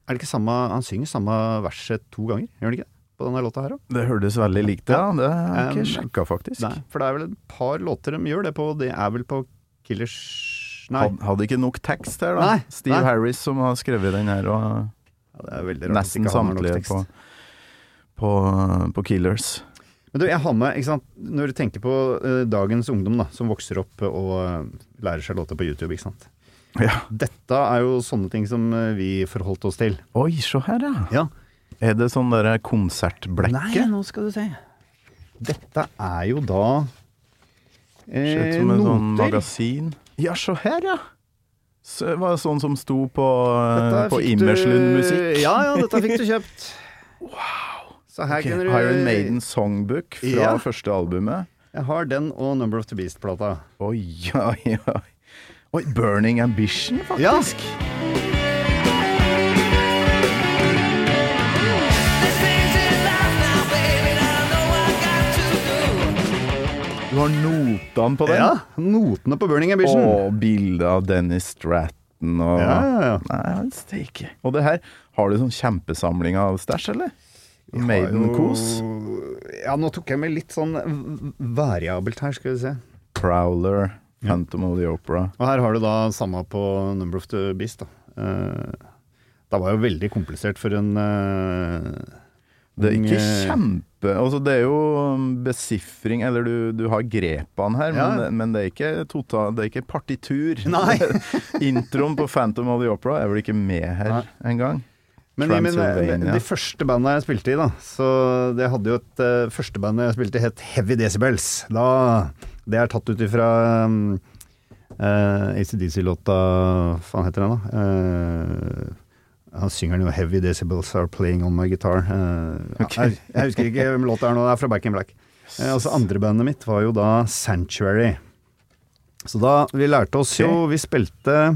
Er det ikke samme Han synger samme verset to ganger, gjør han ikke det? På denne låta her òg? Det hørtes veldig likt ut, ja. Det har jeg Um, ikke sjekka, faktisk. Nei, for det er vel et par låter de gjør det på. Det er vel på Killers Nei. Had, hadde ikke nok tekst her, da. Nei, Steve nei. Harris som har skrevet den her, og Ja, nesten samtlige på, på, på Killers. Men du, jeg har med, ikke sant, når du tenker på uh, dagens ungdom da, som vokser opp og uh, lærer seg låter på YouTube, ikke sant. Ja. Dette er jo sånne ting som eh, vi forholdt oss til. Oi, se her, ja. Ja. Er det sånn derre Nei, nå skal du se. Dette er jo da eh, som en sånn magasin. Ja, se her, ja. Så, var det sånn som sto på, eh, på Immerslund musikk? Ja, ja, dette fikk du kjøpt. wow. Så her okay. kunne du Iron Maiden Songbook fra Ja. første albumet. Jeg har den og Number of the Beast-plata. Oi, oi, oi. Oi, Burning Ambition, Ja. faktisk. Du har notene på den? Ja, notene på Burning Ambition. Og bilde av Dennis Stratton og Ja, ja, ja. Nei, steike. Og det her, har du sånn kjempesamling av stæsj, eller? Maiden-kos? Ja, nå tok jeg med litt sånn variabelt her, skal vi se. Prowler, Phantom of the Opera. Og her har du da samme på Number of the Beast, da. Eh, det var jo veldig komplisert for en eh, Det er ikke kjempe Altså, det er jo besifring, eller du, du har grepene her, Ja. men, men det er ikke total Det er ikke partitur. Nei. Introen på Phantom of the Opera er vel ikke med her engang? Men i mine, de første bandene jeg spilte i, da Så det hadde jo et uh, første bandet jeg spilte i, het Heavy Decibels. Da, det er tatt ut ifra um, uh, ACDC-låta Hva faen heter den, da? Uh, han synger den jo 'Heavy Decibels Are Playing On My Guitar'. Uh, okay. jeg, jeg husker ikke hvem låta er nå, det er fra Back in Black. Uh, altså Andre bandet mitt var jo da Sanctuary. Så da Vi lærte oss jo Vi spilte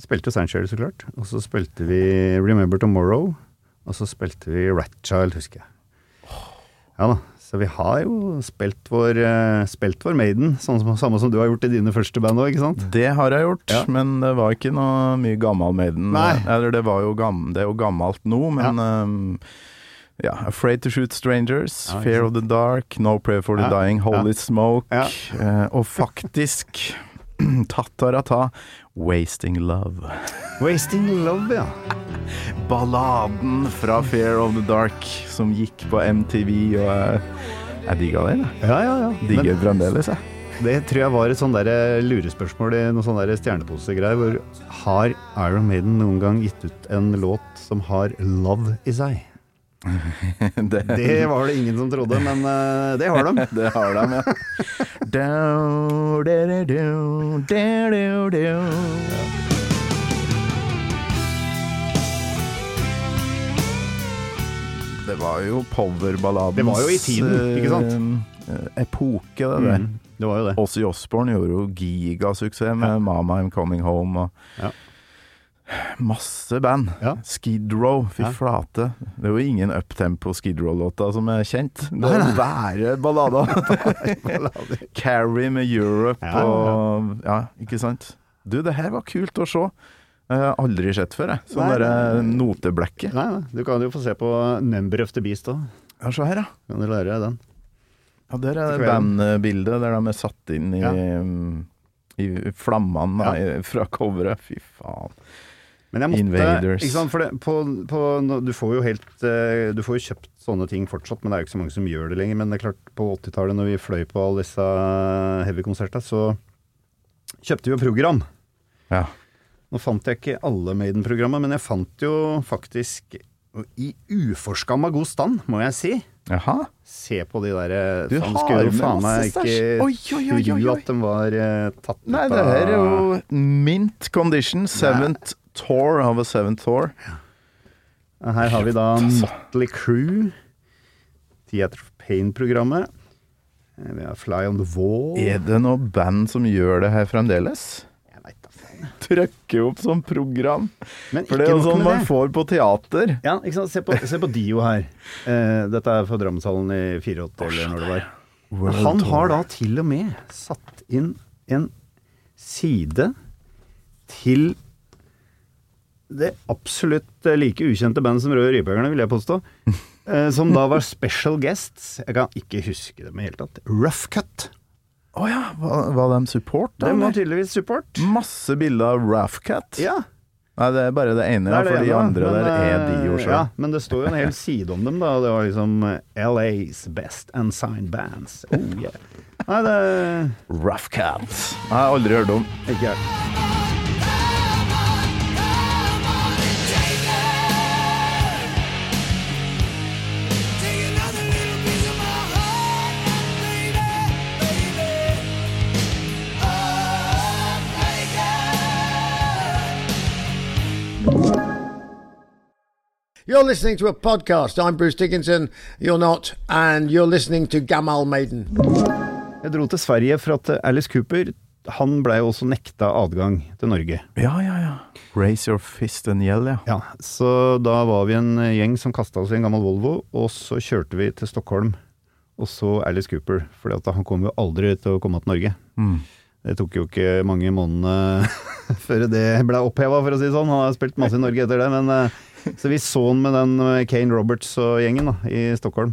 spilte Sanctuary, så klart. Og så spilte vi Remember Tomorrow. Og så spilte vi Ratchild, husker jeg. Ja da. Så vi har jo spilt vår, eh, spilt vår Maiden, sånn som, samme som du har gjort i dine første band òg, ikke sant? Det har jeg gjort, Ja. men det var ikke noe mye gammel Maiden. Nei. Eller det, var jo gam, det er jo gammelt nå, men um, ja, Afraid to Shoot Strangers, Ja, Fear of the Dark, No Prayer for the Ja, Dying, Holy ja. Smoke, Ja. eh, og faktisk Tatarata, Wasting Love. Wasting Love, ja. Balladen fra Fear of the Dark som gikk på MTV, og jeg, jeg digga den. Ja, ja, ja. Digger fremdeles, jeg. det tror jeg var et sånn lurespørsmål i noen sånne stjerneposegreier. Hvor har Iron Maiden noen gang gitt ut en låt som har love i seg? Det, Det var det ingen som trodde, men uh, det har de. Det har de, ja. Do, do, do, do, do. Det var jo powerballadens Det var jo i tiden, ikke sant? Uh, Epoke, det der. Mm, det var jo det. Ozzy Osbourne gjorde jo gigasuksess med Ja. 'Mama I'm Coming Home' og Ja. Masse band. Ja. Skid Row, fy Ja. flate. Det er jo ingen uptempo Skid Row-låta som er kjent. Det er bare ballader. Carrie med Europe Ja, og Ja, ikke sant? Du, det her var kult å se. Jeg har aldri sett før, jeg. Sånn derre noteblekket. Nei, nei, du kan jo få se på Number of the Beast òg. Ja, se her, ja. Kan du lære deg den? Ja, Der er det bandbildet der de er satt inn i, Ja. i flammene fra coveret. Fy faen. Men jeg måtte Invaders. Ikke sant, for det, på, på, du får jo helt eh, Du får jo kjøpt sånne ting fortsatt, men det er jo ikke så mange som gjør det lenger. Men det er klart, på 80-tallet når vi fløy på alle disse heavy-konsertene, så kjøpte vi jo program. Ja. Nå fant jeg ikke alle Maiden-programmet, men jeg fant jo faktisk i uforskamma god stand, må jeg si. Jaha. Se på de der eh, Du faen, har med faen meg ikke tro at de var uh, tatt ut Nei, det her er jo mint condition. Seventh tour of a Seven tour. Her har vi da. Motley Crew. Theater of Pain-programmet. Eh, Vi har Fly on the Wall. Er det noe band som gjør det her fremdeles? Jeg vet da faen. Opp som program. Men For det er jo sånn man det. får på teater. Ja, ikke sant? Se på, se på Dio her. Eh, dette er fra Drammenshallen i 84, eller når det var. World Han har da til og med satt inn en side til det absolutt eh, like ukjente bandet som Røde Rypejegerne, vil jeg påstå. Eh, som da var special guests. Jeg kan ikke huske dem i det hele tatt. Rough Cut. Å ja, var, var de support, da? De var tydeligvis support. Masse bilder av Raffcat. Ja. Nei, det er bare det ene, det det for de ene, andre men, der er de jo sjøl. Ja, men det står jo en hel side om dem, da. Det var liksom eh, LAs best unsigned bands. Oh yeah. Nei, det Raffcat. Jeg har aldri hørt om. Ikke jeg. You're listening to a podcast. I'm Bruce Dickinson. You're not. And you're listening to Gamal Maiden. Jeg dro til Sverige for at eh, Alice Cooper han blei jo også nekta adgang til Norge. Ja, ja, ja. Raise your fist and yell, ja. Ja, Så da var vi en eh, gjeng som kasta oss i en gammel Volvo, og så kjørte vi til Stockholm og så Alice Cooper. For han kom jo aldri til å komme til Norge. Mm. Det tok jo ikke mange månedene før det ble oppheva, for å si det sånn. Han har spilt masse i Norge etter det, men eh, Så vi så han med den eh, Kane Roberts og gjengen da, i Stockholm.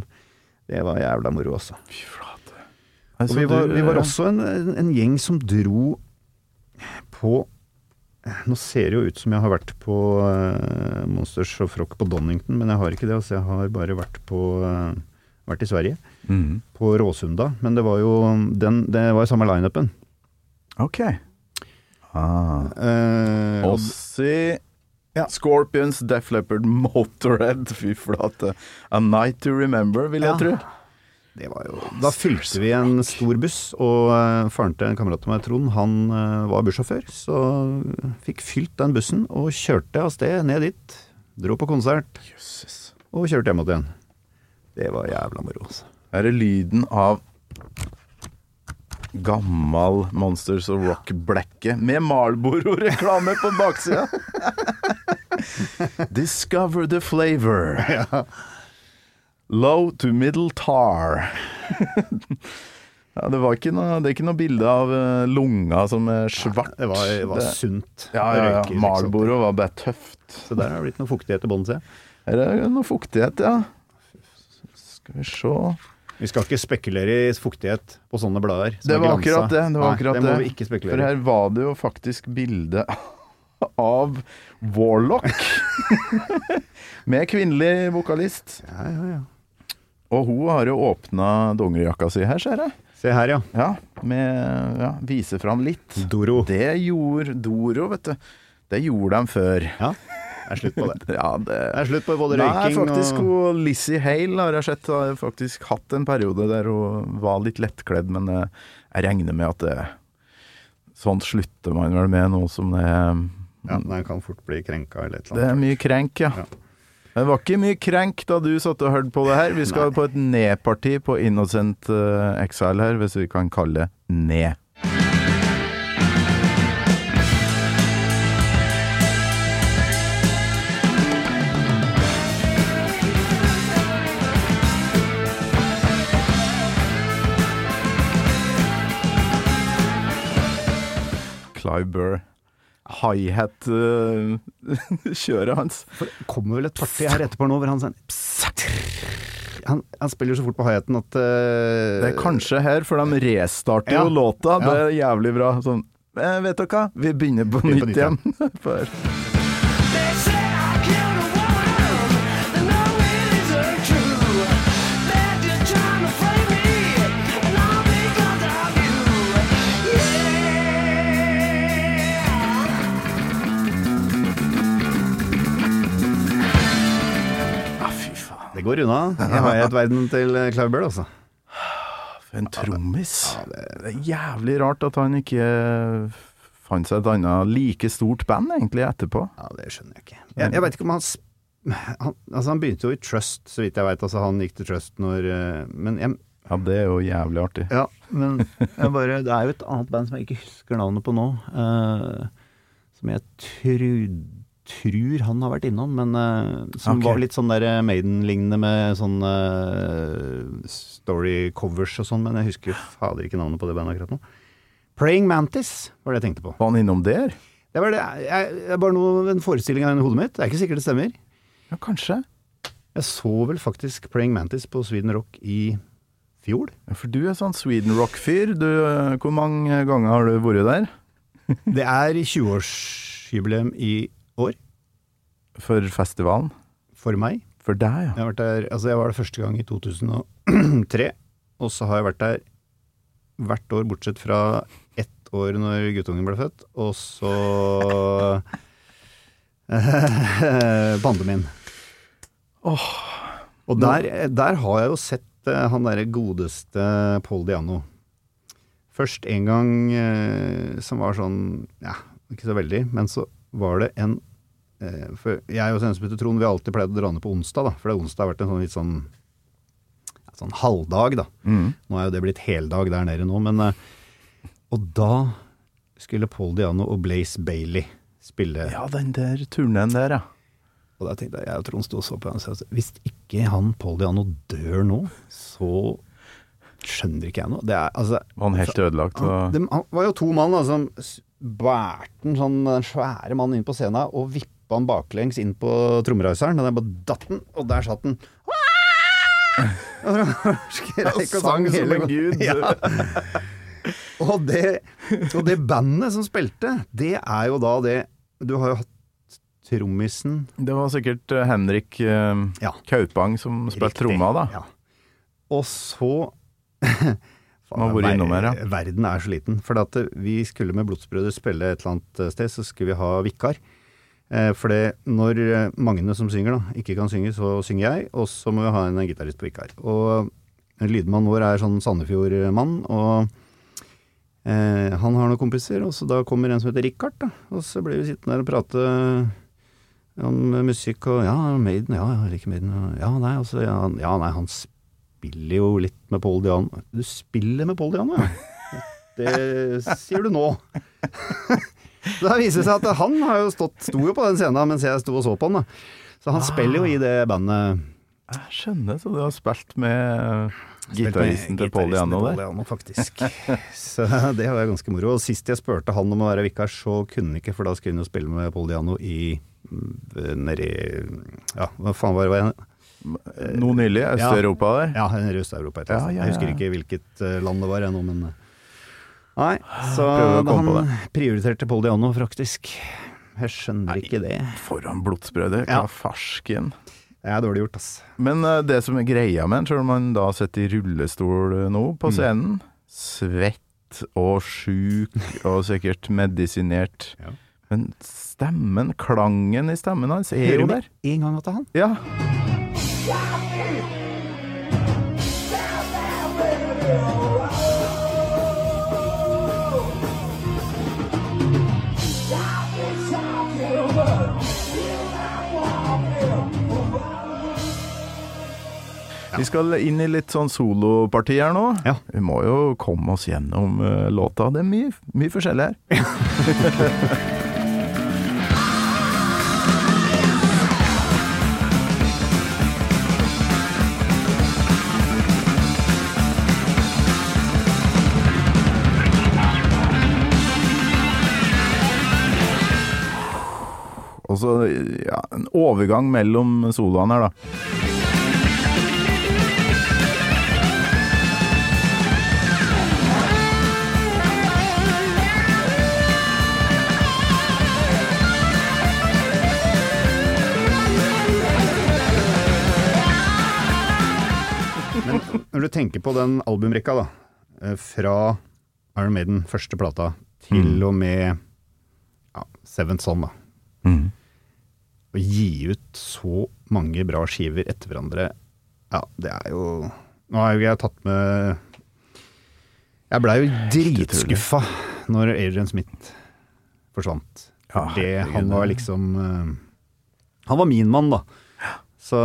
Det var jævla moro, altså. Fy flate. Og Altså, vi var, vi var også en, en, en gjeng som dro på Nå ser det jo ut som jeg har vært på eh, Monsters og Frock på Donington, men jeg har ikke det. Altså jeg har bare vært på eh, vært i Sverige, mm. på Råsunda. Men det var jo den, det var samme lineupen. Ok. Ah. Eh, og- ja. Scorpions, Def Leppard, Motorhead. Fy flate. A Night to Remember, vil jeg Ja. tro. Det var jo Da fylte vi en stor buss, og eh, faren til en kamerat av meg, Trond, han eh, var bussjåfør. Så fikk fylt den bussen og kjørte av sted ned dit. Dro på konsert Jesus. og kjørte hjem igjen. Det var jævla moro, altså. Er lyden av gammal Monsters of Rock-blekke med Marlboro-reklame på baksida. Discover the flavor. Low to middle tar. ja, det, var ikke noe, det er ikke noe bilde av eh, lunga som er svart. Det var, det var Det- sunt. Ja, ja, ja. 86. Marlboro var bare tøft. Så der har det blitt noe fuktighet i bånn, ser jeg. Her er det noe fuktighet, ja. Skal vi se Vi skal ikke spekulere i fuktighet på sånne blader. Det var akkurat det. det, var Nei, det må vi ikke spekulere For her var det jo faktisk bilde av Warlock. Med kvinnelig vokalist. Ja, ja, ja. Og hun har jo åpna dongerijakka si her, ser jeg. Se her, ja. Ja, med ja, Vise fram litt. Doro. Det gjorde Doro, vet du. Det gjorde de før. Ja, er slutt på det. Ja, det Det er slutt på både Nei, røyking faktisk og hun Lizzie Hale har jeg sett har faktisk hatt en periode der hun var litt lettkledd, men jeg regner med at det Sånt slutter man vel med nå som det Ja, den kan fort bli krenka eller et Det er mye krenk, ja. Ja. Det var ikke mye krenk da du satt og hørte på det her. Vi skal Nei. på et ned-parti på Innocent eh, Exile her, hvis vi kan kalle det ned. Clive Burr. Hi-hat-kjøret hans. For det kommer vel et parti her etterpå nå hvor han sier han, han spiller så fort på hi-haten at uh, Det er kanskje her, for de restarter Ja. jo låta. Det er jævlig bra. Sånn, eh, vet dere hva, vi begynner på Begynner på nytt nytt igjen. Det går unna. Jeg har et verden til eh, Clive Bird, altså. For en trommis. Det er jævlig rart at han ikke fant seg et annet like stort band egentlig etterpå. Ja, det skjønner jeg ikke. Jeg, jeg veit ikke om han, han Altså, han begynte jo i Trust, så vidt jeg veit. Altså, han gikk til Trust når eh, Men jeg, Ja, det er jo jævlig artig. Ja, men bare, det er jo et annet band som jeg ikke husker navnet på nå. uh, som jeg tru, tror han har vært innom, men uh, som okay. var litt sånn der eh, Maiden-lignende med sånn uh, story covers og sånn, men jeg husker fader ikke navnet på det bandet akkurat nå. Praying Mantis var det jeg tenkte på. Var han innom der? Det var det, jeg, er bare noe, en forestilling av hodet mitt. Det er ikke sikkert det stemmer. Ja, kanskje. Jeg så vel faktisk Praying Mantis på Sweden Rock i fjor. Ja, For du er sånn Sweden Rock-fyr. Hvor mange ganger har du vært der? Det er 20-årsjubileum i år For festivalen? for meg. For deg, ja. Jeg, har vært der, altså jeg var der første gang i 2003, og så har jeg vært der hvert år bortsett fra ett år når guttungen ble født, og så pandemien. Og der, der har jeg jo sett eh, han derre godeste Paul Diano. Først en gang eh, som var sånn, ja, ikke så veldig, men så var det en For jeg og Sensbytte Trond, vi har alltid pleid å dra ned på onsdag, da. For det onsdag har vært en sånn litt sånn sånn halvdag, da. Nå er jo det blitt heldag der nede nå, men eh, Og da skulle Paul Diano og Blaze Bailey spille. Ja, den der turneen der, ja. Og da tenkte jeg, jeg og Trond sto og så på han og sa hvis ikke han Paul Diano dør nå, så skjønner ikke jeg noe. Det er altså Var han helt ødelagt? han, det var jo to mann da, som bærte sånn den svære mann inn på scenen og vippa han baklengs inn på trommeriseren. Den bare datt den, og der satt den. Og sang som en gud. Ja. Og det, og det bandet som spilte, det er jo da det Du har jo hatt trommisen Det var sikkert eh, Henrik eh, Ja. Kaupang som spilte tromma, da. Ja. Og så Faen, her, ja. Verden er så liten. For at vi skulle med Blodsbrødre spille et eller annet eh, sted, så skulle vi ha vikar. Eh, For når eh, Magne som synger da, ikke kan synge, så synger jeg, og så må vi ha en gitarist på vikar. Og en lydmann vår er sånn Sandefjord-mann, og eh, han har noen kompiser, og så da kommer en som heter Richard, da. Og så blir vi sittende der og prate om musikk og ja, Maiden, ja, jeg liker Maiden. Ja, nei, altså, ja, ja, nei, han spiller jo litt med Paul Diano. Du spiller med Paul Diano, ja? Det sier du nå. Så det viser seg at han har jo stått, sto jo på den scenen mens jeg sto og så på han, da. Så han spiller jo i det bandet. Jeg skjønner, så du har spilt med gitaristen til Paul Diano der. Paul faktisk. Så det var ganske moro. Og sist jeg spurte han om å være vikar, så kunne han ikke, for da skulle han jo spille med Paul Diano i nedi Ja, hva faen var det? Noe nylig, Øst-Europa der. Ja, Øst-Europa. Ja, Ja, ja. Jeg husker ikke hvilket eh, land det var ennå, men eh, Nei, så han prioriterte Poldiano, Diano, faktisk. Jeg skjønner ikke det. Foran blodsbrødet. Ja. Farsken. Det er dårlig gjort, ass. Men uh, det som er greia med han, selv om han da sitter i rullestol eh, nå Mm. på scenen, svett og sjuk og sikkert medisinert, Ja. men stemmen, klangen i stemmen hans, er Hører jo der. der. du en gang at det er han? Ja. Vi skal inn i litt sånn soloparti her nå. Ja. Vi må jo komme oss gjennom eh, låta. Det er mye, mye forskjellig her. Og så ja, en overgang mellom soloene her, da. Når du tenker på den albumrekka, da, eh, fra Iron Maiden, første plata, til og med ja, Seventh Son, da. Å gi ut så mange bra skiver etter hverandre Ja, det er jo Nå har jo jeg tatt med Jeg blei jo dritskuffa når Adrian Smith forsvant. Ja, det, han var liksom eh, Han var min mann, da. Så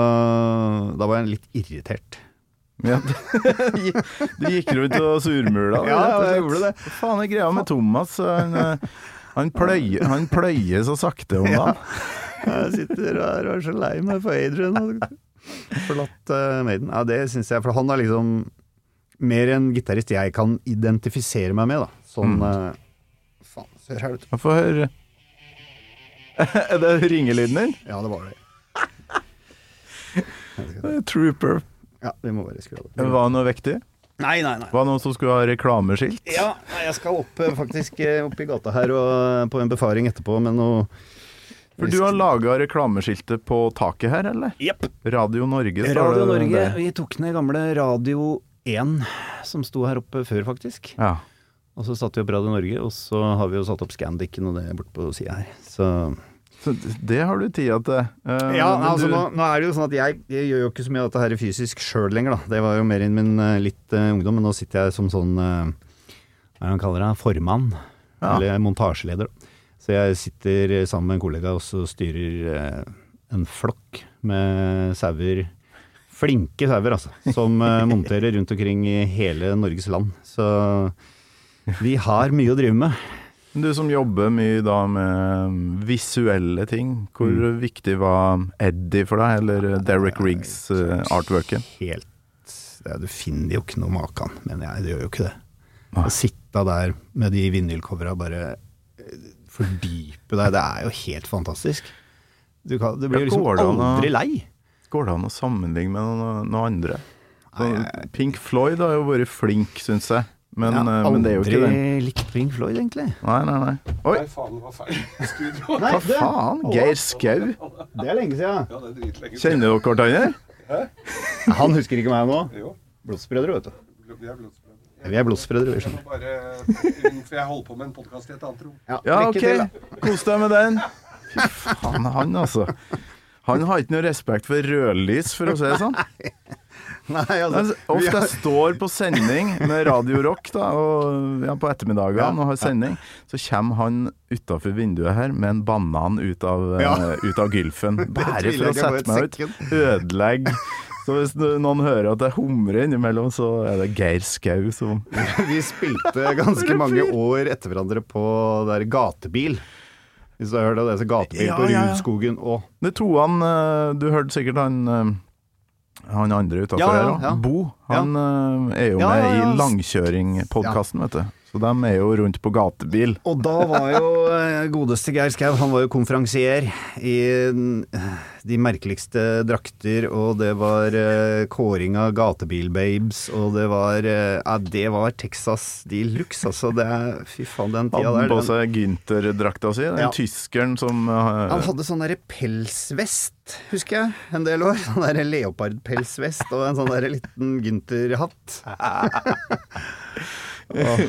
da var jeg litt irritert. Ja, du gikk rundt og surmula? Ja, jeg gjorde det. Hva faen er greia med Thomas? Han, eh, han, pløyer, han pløyer så sakte om dagen. Jeg sitter her og er så lei meg for Adrian. og Forlatt uh, Maiden. Ja, det syns jeg. For han er liksom mer en gitarist jeg kan identifisere meg med, da. Sånn Mm. uh, Faen, se her, vet du. Få høre. Er det ringelyden din? Ja, det var det. Trooper. Ja, vi må bare skru av det. Var det noe vektig? Nei, nei, nei. Var det noen som skulle ha reklameskilt? Ja, nei, jeg skal opp eh, faktisk eh, opp i gata her og eh, på en befaring etterpå med noe For du har laga reklameskiltet på taket her, eller? Yep. Radio Norge Radio det Norge. Det. Vi tok ned gamle Radio 1 som sto her oppe før, faktisk. Ja. Og så satte vi opp Radio Norge, og så har vi jo satt opp Scandicen og det borte på sida her. Så Så det har du tida til. Uh, Ja, altså du- nå, nå er det jo sånn at jeg, jeg gjør jo ikke så mye av dette her fysisk sjøl lenger, da. Det var jo mer i min uh, litt uh, ungdom, men nå sitter jeg som sånn Hva er det han kaller det? Formann. Ja. Eller montasjeleder. Så jeg sitter eh, sammen med en kollega og så styrer eh, en flokk med sauer. Flinke sauer, altså. Som eh, monterer rundt omkring i hele Norges land. Så vi har mye å drive med. Du som jobber mye da med visuelle ting, hvor Mm. viktig var Eddie for deg, eller Derek Riggs eh, artworken? helt det, Du finner jo ikke noe maken, mener jeg. Det gjør jo ikke det. Å sitte der med de vinylcovera bare eh, fordype deg, det er jo helt fantastisk. Du, kan, du blir jo liksom aldri lei. Går det an å sammenligne med noen, noen andre? Pink Floyd har jo vært flink, syns jeg. Men, Jeg har eh, men det er jo ikke det. Aldri likt Pink Floyd, egentlig. Nei, nei, nei. Oi, Nei, faen, det var feil studio. hva faen? Geir Skau? Det er lenge siden. Ja, det er dritlenge. Kjenner dere hverandre? Han husker ikke meg nå. Jo, Blodsbrødre, vet du. vi er blodsbrødre. Vi er blodsbrødre, vi Jeg skjønner. for jeg holder på med en podkast i et annet rom. Ja, ja ok. Kos deg med den. Fy faen, han altså. Han har ikke noe respekt for rødlys, for å si det sånn. Nei, Altså, ofte har- jeg står på sending med Radio Rock da, og, ja, på ettermiddagene og har sending, så kommer han utafor vinduet her med en banan ut av, ja. uh, ut av gylfen. Bare for å sette meg ut. Ødelegge. Så hvis noen hører at jeg humrer innimellom, så er det Geir Skau som Vi spilte ganske mange år etter hverandre på der gatebil. Hvis du har hørt av det, så gatebil Ja, på ja, ja. Rudskogen og Det to han eh, Du hørte sikkert han eh, han andre utafor Ja, ja, her òg. Bo. Han eh, er jo med ja, ja. i Langkjøring-podkasten, vet du. Så de er jo rundt på gatebil. Og da var jo eh, godeste Geir Skau, han var jo konferansier i eh, de merkeligste drakter, og det var eh, kåring av gatebilbabes, og det var Ja, det var Texas de luxe, altså. Det er Fy faen, den tida der. han på seg Gynter-drakta si? Den Ja. tyskeren som Han hadde sånn derre pelsvest, husker jeg, en del år. Sånn derre leopardpelsvest og en sånn derre liten Gynter-hatt. Åh.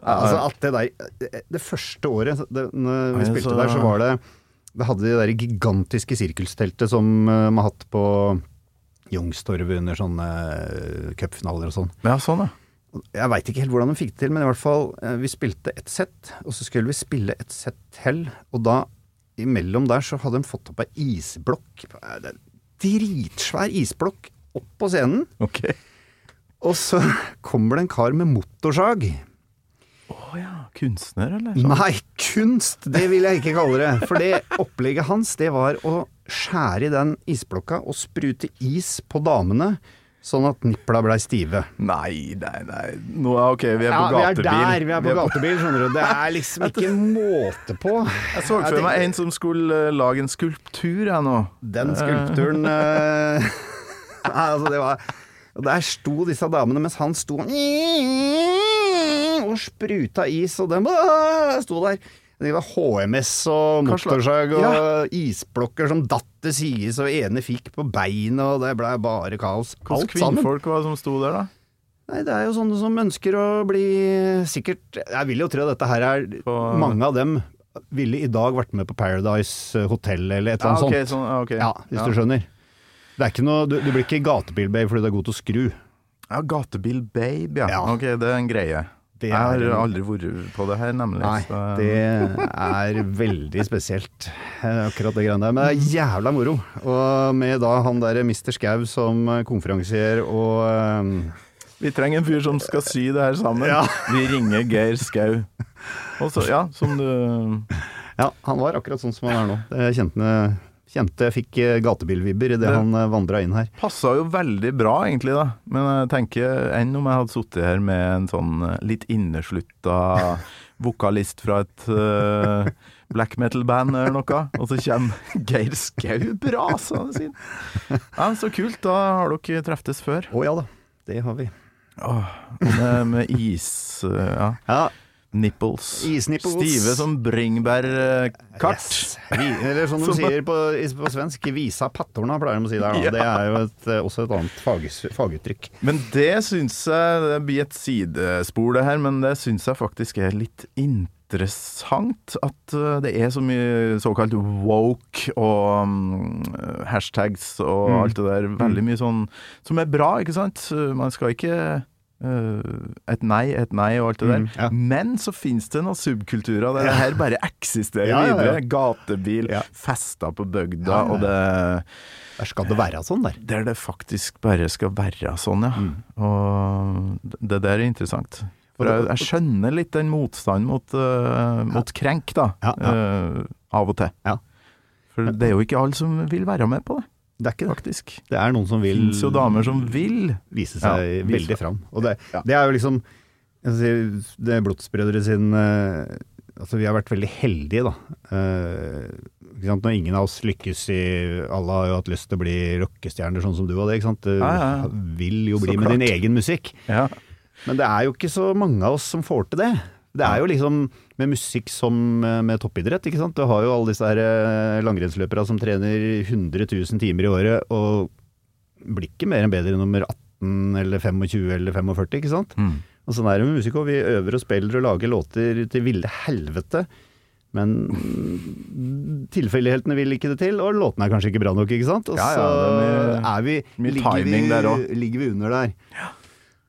Altså alt det der Det første året det, når vi spilte der, så var det Det hadde det der gigantiske sirkelsteltet som eh, man har hatt på Youngstorget under sånne eh, cupfinaler og sånn. Ja, sånn, ja. Jeg veit ikke helt hvordan de fikk det til, men i hvert fall eh, Vi spilte ett sett, og så skulle vi spille et sett til. Og da, imellom der, så hadde de fått opp ei isblokk. Eh, det en Dritsvær isblokk opp på scenen. Okay. Og så kommer det en kar med motorsag. Å ja. Kunstner, eller? Sånn. Nei, kunst! Det vil jeg ikke kalle det. For det opplegget hans, det var å skjære i den isblokka og sprute is på damene, sånn at nipla blei stive. Nei, nei, nei. Nå, ja, ok, vi er Ja, på vi er der, vi er på gatebil, skjønner du. Det er liksom ikke en måte på. Jeg så for meg en som skulle eh, lage en skulptur, jeg nå. Den skulpturen eh, Nei, altså, det var der sto disse damene mens han sto og spruta is, og den bare sto der. Det var HMS og motorsag og isblokker som datt til sides, og ene fikk på beinet, og det blei bare kaos. Alt sammen. kvinnfolk var det som sto der, da? Nei, det er jo sånne som ønsker å bli sikkert Jeg vil jo tro at dette her er På- Mange av dem ville i dag vært med på Paradise Hotel eller et eller Ja, annet sånt. sånn, ja. Ja, hvis Ja. du skjønner. Det er ikke noe, du, du blir ikke gatebilbabe fordi du er god til å skru. Ja, Gatebil Babe, ja. Ja. Ok, det er en greie. Det jeg har aldri vært på det her, nemlig. Nei, så- det er veldig spesielt, eh, akkurat det greiene der. Men det er jævla moro. Og med da han der Mr. Skau som eh, konferansier og um... Vi trenger en fyr som skal sy det her sammen. Ja. Vi ringer Geir Skau. Og så, ja, som du Ja, han var akkurat sånn som han er nå. Jeg kjente, kjente jeg fikk eh, gatebilvibber idet Det- han vandra inn her. Passa jo veldig bra, egentlig, da. Men jeg tenker enn om jeg hadde sittet her med en sånn eh, litt inneslutta vokalist fra et uh, black metal-band eller noe, og så kommer Geir Skau brasende sin. Ja, så kult. Da har dere treftes før. Å ja da, det har vi. Åh, med, med is... uh, Ja. Ja, Nipples. Isnipples. Stive som bringebærkart. yes. Eller som de sier på, på svensk, visa pattorna, pleier de å si der. Ja. Det er jo et, eh, også et annet fag, faguttrykk. Men det syns jeg Det blir et sidespor, det her, men det syns jeg faktisk er litt interessant. At uh, det er så mye såkalt woke og um, hashtags og Mm. alt det der. Veldig mye sånn som er bra, ikke sant? Man skal ikke et nei, et nei og alt det der. Mm, ja. Men så finnes det noen subkulturer der det her bare eksisterer Ja, ja, videre. Gatebil, fester på bygda, og det Der skal det være sånn der. der det faktisk bare skal være sånn, ja. Mm. Og det der er interessant. For jeg, jeg skjønner litt den motstanden mot, øh, mot krenk, da. Øh, av og til. Ja. For det er jo ikke alle som vil være med på det, Det er ikke det. faktisk. Det er noen som Det vil fins jo damer som vil. vise Ja, seg vise veldig fram. Og det, Ja. det er jo liksom sier, Det er Blodsbrødre sin eh, Altså, vi har vært veldig heldige, da. Eh? Når ingen av oss lykkes i Alle har jo hatt lyst til å bli rockestjerner, sånn som du hadde. ikke sant? Du Ja, ja, ja. vil jo bli med din egen musikk. Ja. Men det er jo ikke så mange av oss som får til det. Det er jo liksom med musikk som eh, med toppidrett, ikke sant. Du har jo alle disse her eh, som trener 100 000 timer i året, og blir ikke mer enn bedre nummer 18 eller 25 eller 45, ikke sant. Mm. Og sånn er det med musikk òg. Vi øver og spiller og lager låter til ville helvete. Men tilfeldighetene vil ikke det til, og låtene er kanskje ikke bra nok, ikke sant. Og Ja, ja, så er er vi, ligger, vi, ligger vi under der.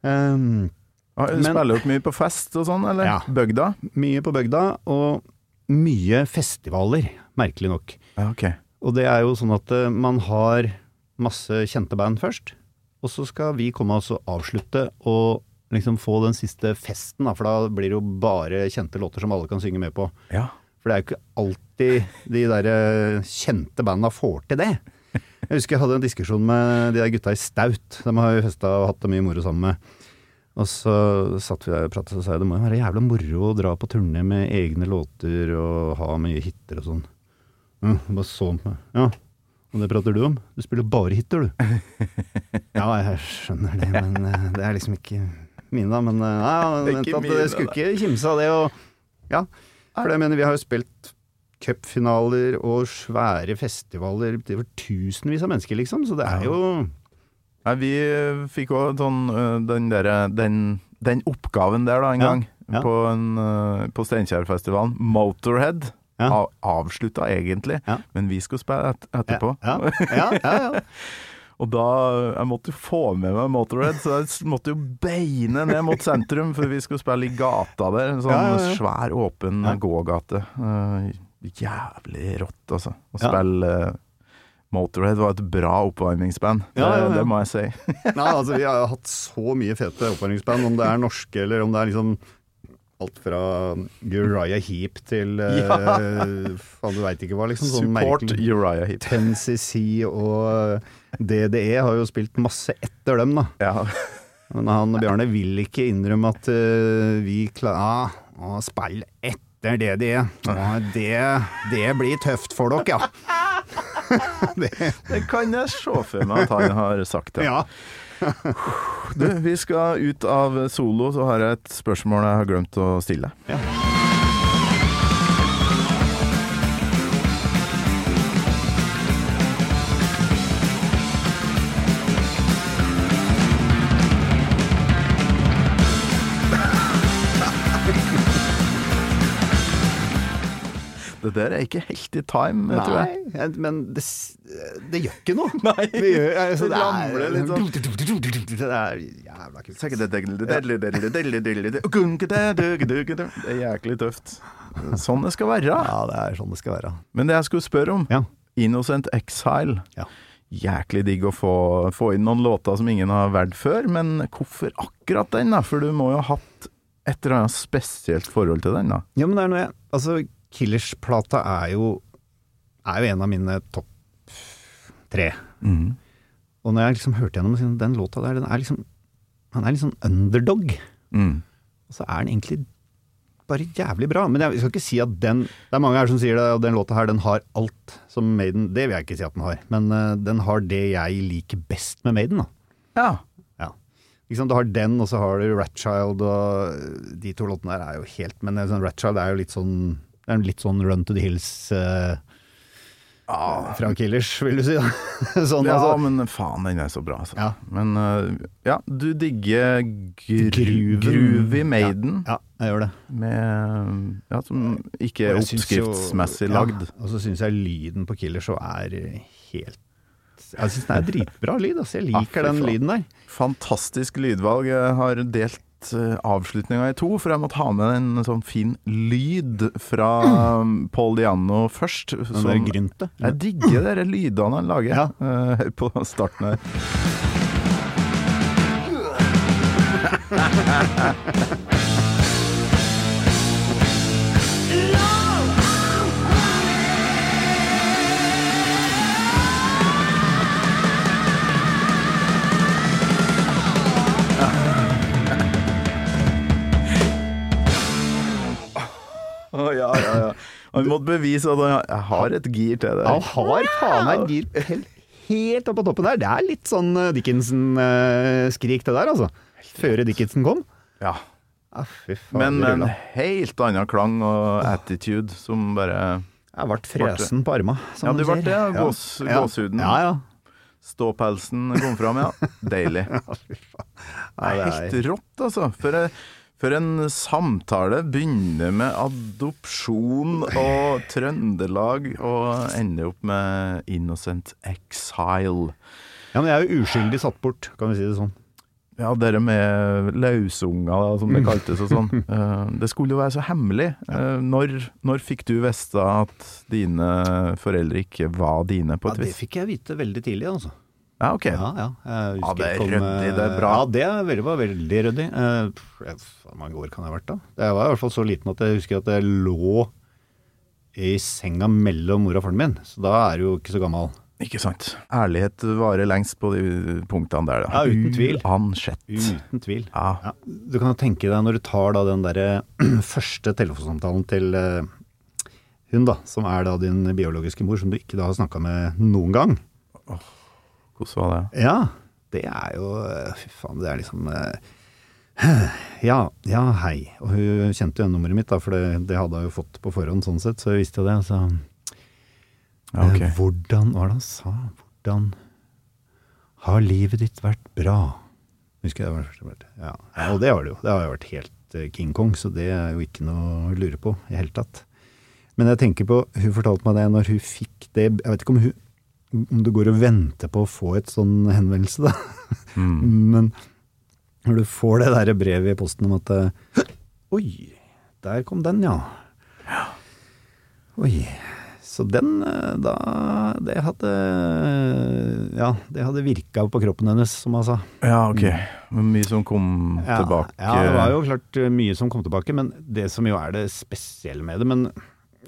Um, Ja, Men- Spiller dere mye på fest og sånn, eller? Ja. Bygda? mye på bygda, og mye festivaler, merkelig nok. Ja, ok. Og det er jo sånn at eh, man har masse kjente band først, og så skal vi komme oss og avslutte og liksom få den siste festen, da, for da blir det jo bare kjente låter som alle kan synge med på. Ja. For det er jo ikke alltid de der eh, kjente banda får til det. Jeg husker jeg hadde en diskusjon med de der gutta i Staut. De har jo festa og hatt det mye moro sammen med. Og så satt vi der og pratet og sa jeg, det må jo være jævla moro å dra på turné med egne låter og ha mye hiter og sånn. Ja, bare så på meg. Ja, og det prater du om? Du spiller bare hiter, du. ja, jeg skjønner det, men eh, det er liksom ikke mine, da. Men ja, Det er vent at jeg det skulle ikke kimse av det. Og, ja, for det mener vi har jo spilt cupfinaler og svære festivaler over tusenvis av mennesker, liksom. Så det er jo Nei, vi eh, fikk òg sånn eh, den derre den, den oppgaven der, da, en gang. ja. På, en, eh, på Steinkjerfestivalen. Motorhead. Ja. Avslutta egentlig, Ja. men vi skulle spille et, etterpå. Ja, ja, ja, ja. Og da Jeg måtte jo få med meg Motorhead, så jeg måtte jo beine ned mot sentrum, for vi skulle spille i gata der. En sånn svær, åpen gågate. Uh, jævlig rått, altså. Å spille eh, Motorhead var et bra oppvarmingsband, Ja, ja, ja. Det, det må jeg si. Nei, altså vi har hatt så mye fete oppvarmingsband, om det er norske eller om det er liksom alt fra Uriah Heap til eh, Ja. Faen, du veit ikke hva, liksom. Sånn Support merkelig- Uriah Heap. 10cc og DDE har jo spilt masse etter dem, da. Ja. Men han Bjarne vil ikke innrømme at uh, vi klarer å spille etter DDE. Ja, det, det blir tøft for dere, ja. det, Det kan jeg se for meg at han har sagt det. ja. Du, vi skal ut av solo, så har jeg et spørsmål jeg har glemt å stille. Det Det der er ikke helt i time, tror jeg. Nei, men det, det gjør ikke noe. Nei, det, gjør, altså, det ramler litt sånn. Det er jævla kult. Det er jæklig tøft. Sånn det skal være. Ja, det er sånn det skal være. Men det jeg skulle spørre om, Ja. Innocent Exile. Ja. Jæklig digg å få, få inn noen låter som ingen har valgt før, men hvorfor akkurat den, da? For du må jo ha hatt et eller annet spesielt forhold til den, da. Ja, men det er noe jeg Altså, Killers-plata er jo Er jo en av mine topp tre. Og når jeg liksom hørte gjennom den, låta der, den er liksom Han er litt sånn underdog. Mm. Og så er den egentlig bare jævlig bra. Men jeg skal ikke si at den Det er mange her som sier det, og den låta her, den har alt som Maiden Det vil jeg ikke si at den har. Men uh, den har det jeg liker best med Maiden, da. Ja. Ja. Liksom, Du har den, og så har du Ratchild, og de to låtene der er jo helt Men sånn, Ratchild er jo litt sånn Det er en litt sånn Run to the Hills eh, fra Killers, vil du si. sånn, ja, altså. men faen, den er så bra, altså. Ja. Men uh, ja, du digger gru Gruven. Groovy Maiden, Ja, jeg gjør det. med Ja, som ikke er oppskriftsmessig jo- ja, lagd. Og så syns jeg lyden på Killers så er helt Jeg syns den er dritbra lyd. Altså. Jeg liker den lyden der. Fantastisk lydvalg. Jeg har delt uh, avslutninga i to, for jeg måtte ha med en sånn fin lyd fra um, Paul Diano først. Den der grynte. Jeg digger de lydene han lager Ja. eh, på starten her. ja, ja, ja. Han måtte bevise at han har et gir til det. Han har faen meg gir helt, helt opp på toppen der. Det er litt sånn eh, Dickinson-skrik det der, altså. Før Dickinson kom. Ja. Ah, faen. Men med en helt annen klang og attitude som bare Jeg ble fresen på arma. som Ja, de du ble sier. det, gås, Ja. Gåshuden. Ja, ja. Ståpelsen kom fram, ja. Deilig. Ja. Det er helt rått, altså. For, eh, for en samtale begynner med adopsjon og Trøndelag, og ender opp med Innocent Exile. Ja, men jeg er jo uskyldig satt bort, kan vi si det sånn. Ja, dere med lausunger, som Mm. det kaltes og sånn. Eh, det skulle jo være så hemmelig. Eh, når, når fikk du vite at dine foreldre ikke var dine, på et Ja, et det fikk jeg vite veldig tidlig, altså. Ja, ok. Ja, ja. Ja, det er ryddig, det er eh, bra. Ja, det var veldig, veldig ryddig. Eh, Hvor mange år kan jeg ha vært da? Jeg var i hvert fall så liten at jeg husker at jeg lå i senga mellom mor og faren min, så da er du jo ikke så gammel. Ikke sant. Ærlighet varer lengst på de punktene der, da. Ja, uten tvil. Uansett. Uten tvil. Ja. Ja, du kan jo tenke deg når du tar da den derre første telefonsamtalen til eh, hun da, som er da din biologiske mor, som du ikke da har snakka med noen gang. Hvordan var det? Ja, det er jo eh, Fy faen, det er liksom eh, Ja, ja, hei. Og hun kjente jo nummeret mitt, da, for det, det hadde hun jo fått på forhånd, sånn sett, så hun visste jo det. Så Ja, okay. eh, Hvordan Hva var det han sa? Hvordan har livet ditt vært bra? Husker jeg det var det første. Ja. ja, og det har det jo. Det har jo vært helt eh, King Kong, så det er jo ikke noe å lure på i hele tatt. Men jeg tenker på, hun fortalte meg det når hun fikk det Jeg vet ikke om hun om du går og venter på å få et sånn henvendelse, da. Men når du får det der brevet i posten om at Oi, der kom den, ja. Oi. Så den eh, da Det hadde Ja, det hadde virka på kroppen hennes, som hun sa. Ja, ok. Men Mye som kom Ja, tilbake. Ja, det var jo klart mye som kom tilbake, men det som jo er det spesielle med det men,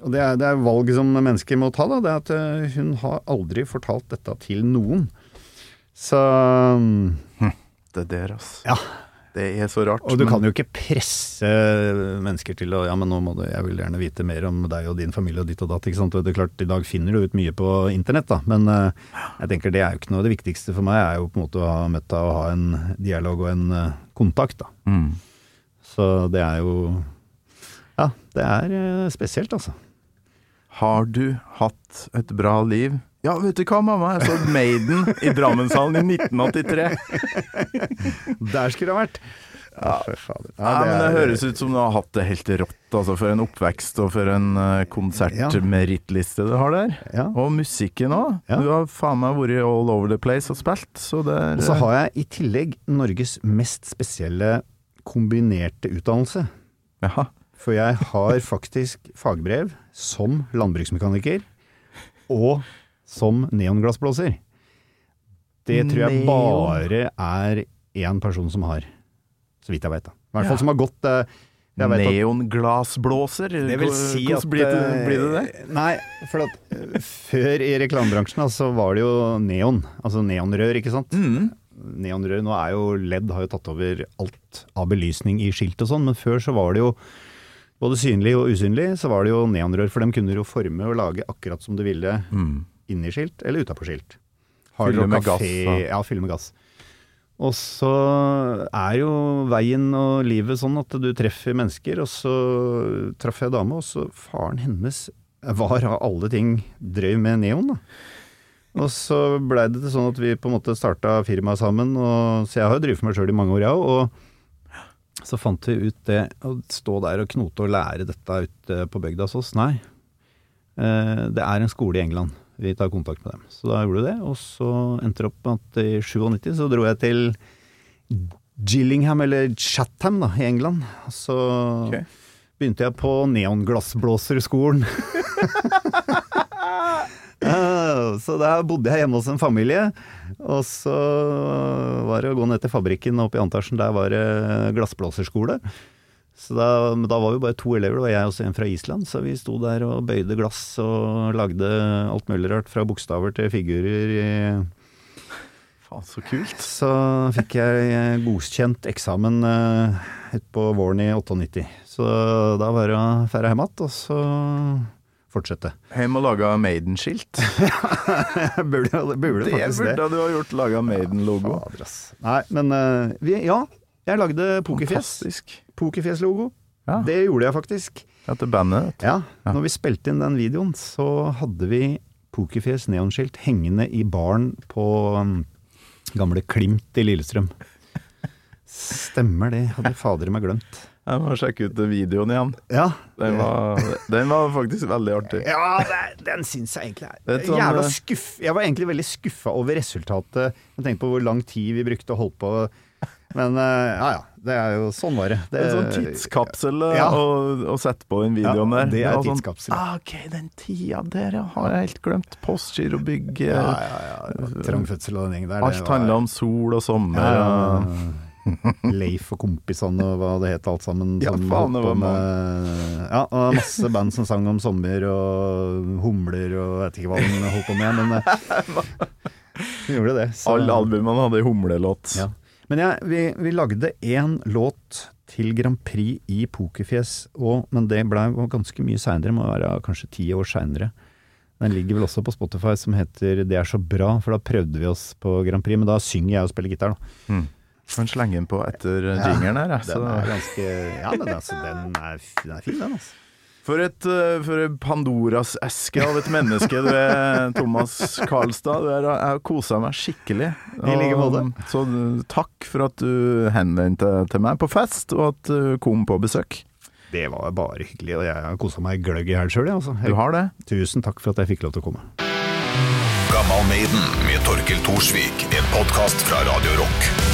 Og det er, det er valget som mennesker må ta, da. Det er at eh, hun har aldri fortalt dette til noen. Så Det der, altså. Ja. Det er så rart. Og du men- kan jo ikke presse mennesker til å Ja, men nå må du Jeg vil gjerne vite mer om deg og din familie og ditt og datt, ikke sant. Og det er klart, i dag finner du ut mye på internett, da. Men uh, jeg tenker det er jo ikke noe Det viktigste for meg er jo på en måte å ha møtt deg og ha en dialog og en uh, kontakt, da. Mm. Så det er jo Ja, det er uh, spesielt, altså. Har du hatt et bra liv? Ja, vet du hva, mamma? Jeg så Maiden i Drammenshallen i 1983. Der skulle det ha vært. Ja, for det, Ja, men det høres ut som du har hatt det helt rått, altså. For en oppvekst og for en uh, konsertmerittliste du har der. Ja. Og musikken òg. Ja. Du har faen meg vært all over the place og spilt, så det er Og så har jeg i tillegg Norges mest spesielle kombinerte utdannelse. Jaha. For jeg har faktisk fagbrev som landbruksmekaniker og som neonglassblåser. Det tror jeg bare er én person som har, så vidt jeg veit. I hvert fall som har gått eh, Neonglassblåser? Det vil si at blir det, eh, blir det det? Nei, for at eh, før i reklamebransjen så var det jo neon. Altså neonrør, ikke sant? Mm. Neonrør, nå er jo LED har jo tatt over alt av belysning i skilt og sånn, men før så var det jo både synlig og usynlig, så var det jo neonrør, for dem kunne du jo forme og lage akkurat som du ville Mm. inni skilt eller utapå skilt. Fylle med gass, da. Ja, fylle med gass. Og så er jo veien og livet sånn at du treffer mennesker, og så traff jeg dame, og så faren hennes var av alle ting drøy med neon, da. Og så blei det sånn at vi på en måte starta firmaet sammen, og, så jeg har jo drevet for meg sjøl i mange år, jeg òg. Og så fant vi ut det, å stå der og knote og lære dette ute på bygda hos oss, nei. Eh, Det er en skole i England. Vi tar kontakt med dem. Så da gjorde vi det, og så endte det opp med at i 97 så dro jeg til Gillingham, eller Chatham da, i England. Så okay. begynte jeg på neonglassblåserskolen. Eh, Så da bodde jeg hjemme hos en familie, og så var det å gå ned til fabrikken oppe i Antarsen, der var det glassblåserskole. Så da, da var vi bare to elever, det var jeg og en fra Island, så vi sto der og bøyde glass og lagde alt mulig rart, fra bokstaver til figurer. i- Faen, så kult. Så fikk jeg godkjent eksamen uh, utpå våren i 98. Så da var det å dra hjem igjen, og så fortsette. Hjem og laga Maiden-skilt. Burde, burde Det faktisk det. burde du ha gjort. Laga Maiden-logo. Ja. Nei, men uh, vi, ja. Jeg lagde pokerfjes. Pokerfjes-logo. Ja. Det gjorde jeg faktisk. Etter bandet. Ja, Ja. Når vi spilte inn den videoen, så hadde vi Pokerfjes neonskilt hengende i baren på um, gamle Klimt i Lillestrøm. Stemmer det, hadde fader meg glemt. Jeg må sjekke ut videoen igjen. Ja, Den var, den var faktisk veldig artig. Ja, det, den syns jeg egentlig er er sånn, jævla eh, skuff... Jeg var egentlig veldig skuffa over resultatet. Jeg tenkte på hvor lang tid vi brukte å holde på. Men eh, ja ja, det er jo sånn var det. det En sånn tidskapsel eh, Ja. å, å sette på den videoen Ja, der. det er var sånn, tidskapsel. Ah, ok, den tida der. Har jeg helt glemt. Postgirobygg. Ja, ja, ja. Trang fødsel den gjengen der. Alt var- handla om sol og sommer. ja, ja, ja. Leif og kompisene og hva det het alt sammen. Ja, faen, det var med, ja, og masse band som sang om sommer og humler og jeg vet ikke hva de holdt på med, men de gjorde det. så- Alle albumene hadde humlelåt. Ja. Men ja, vi, vi lagde én låt til Grand Prix i Pokerfjes, og, men det ble ganske mye seinere, må være kanskje ti år seinere. Den ligger vel også på Spotify som heter 'Det er så bra', for da prøvde vi oss på Grand Prix, men da synger jeg og spiller gitar, da. Mm. Kan slenge den på etter jingeren her, jeg. Den er ganske Ja, men altså, den er, den er fin, den, altså. For et eh, for en Pandoras eske av et menneske du er, Thomas Karlstad. Du er, jeg har kosa meg skikkelig. I like måte. Så eh, takk for at du henvendte til meg på fest, og at du kom på besøk. Det var bare hyggelig, og jeg har kosa meg gløgg i hjel sjøl, jeg, altså. Du har det? Tusen takk for at jeg fikk lov til å komme. Gammal Maiden med Torkel Thorsvik. En podkast fra Radio Rock.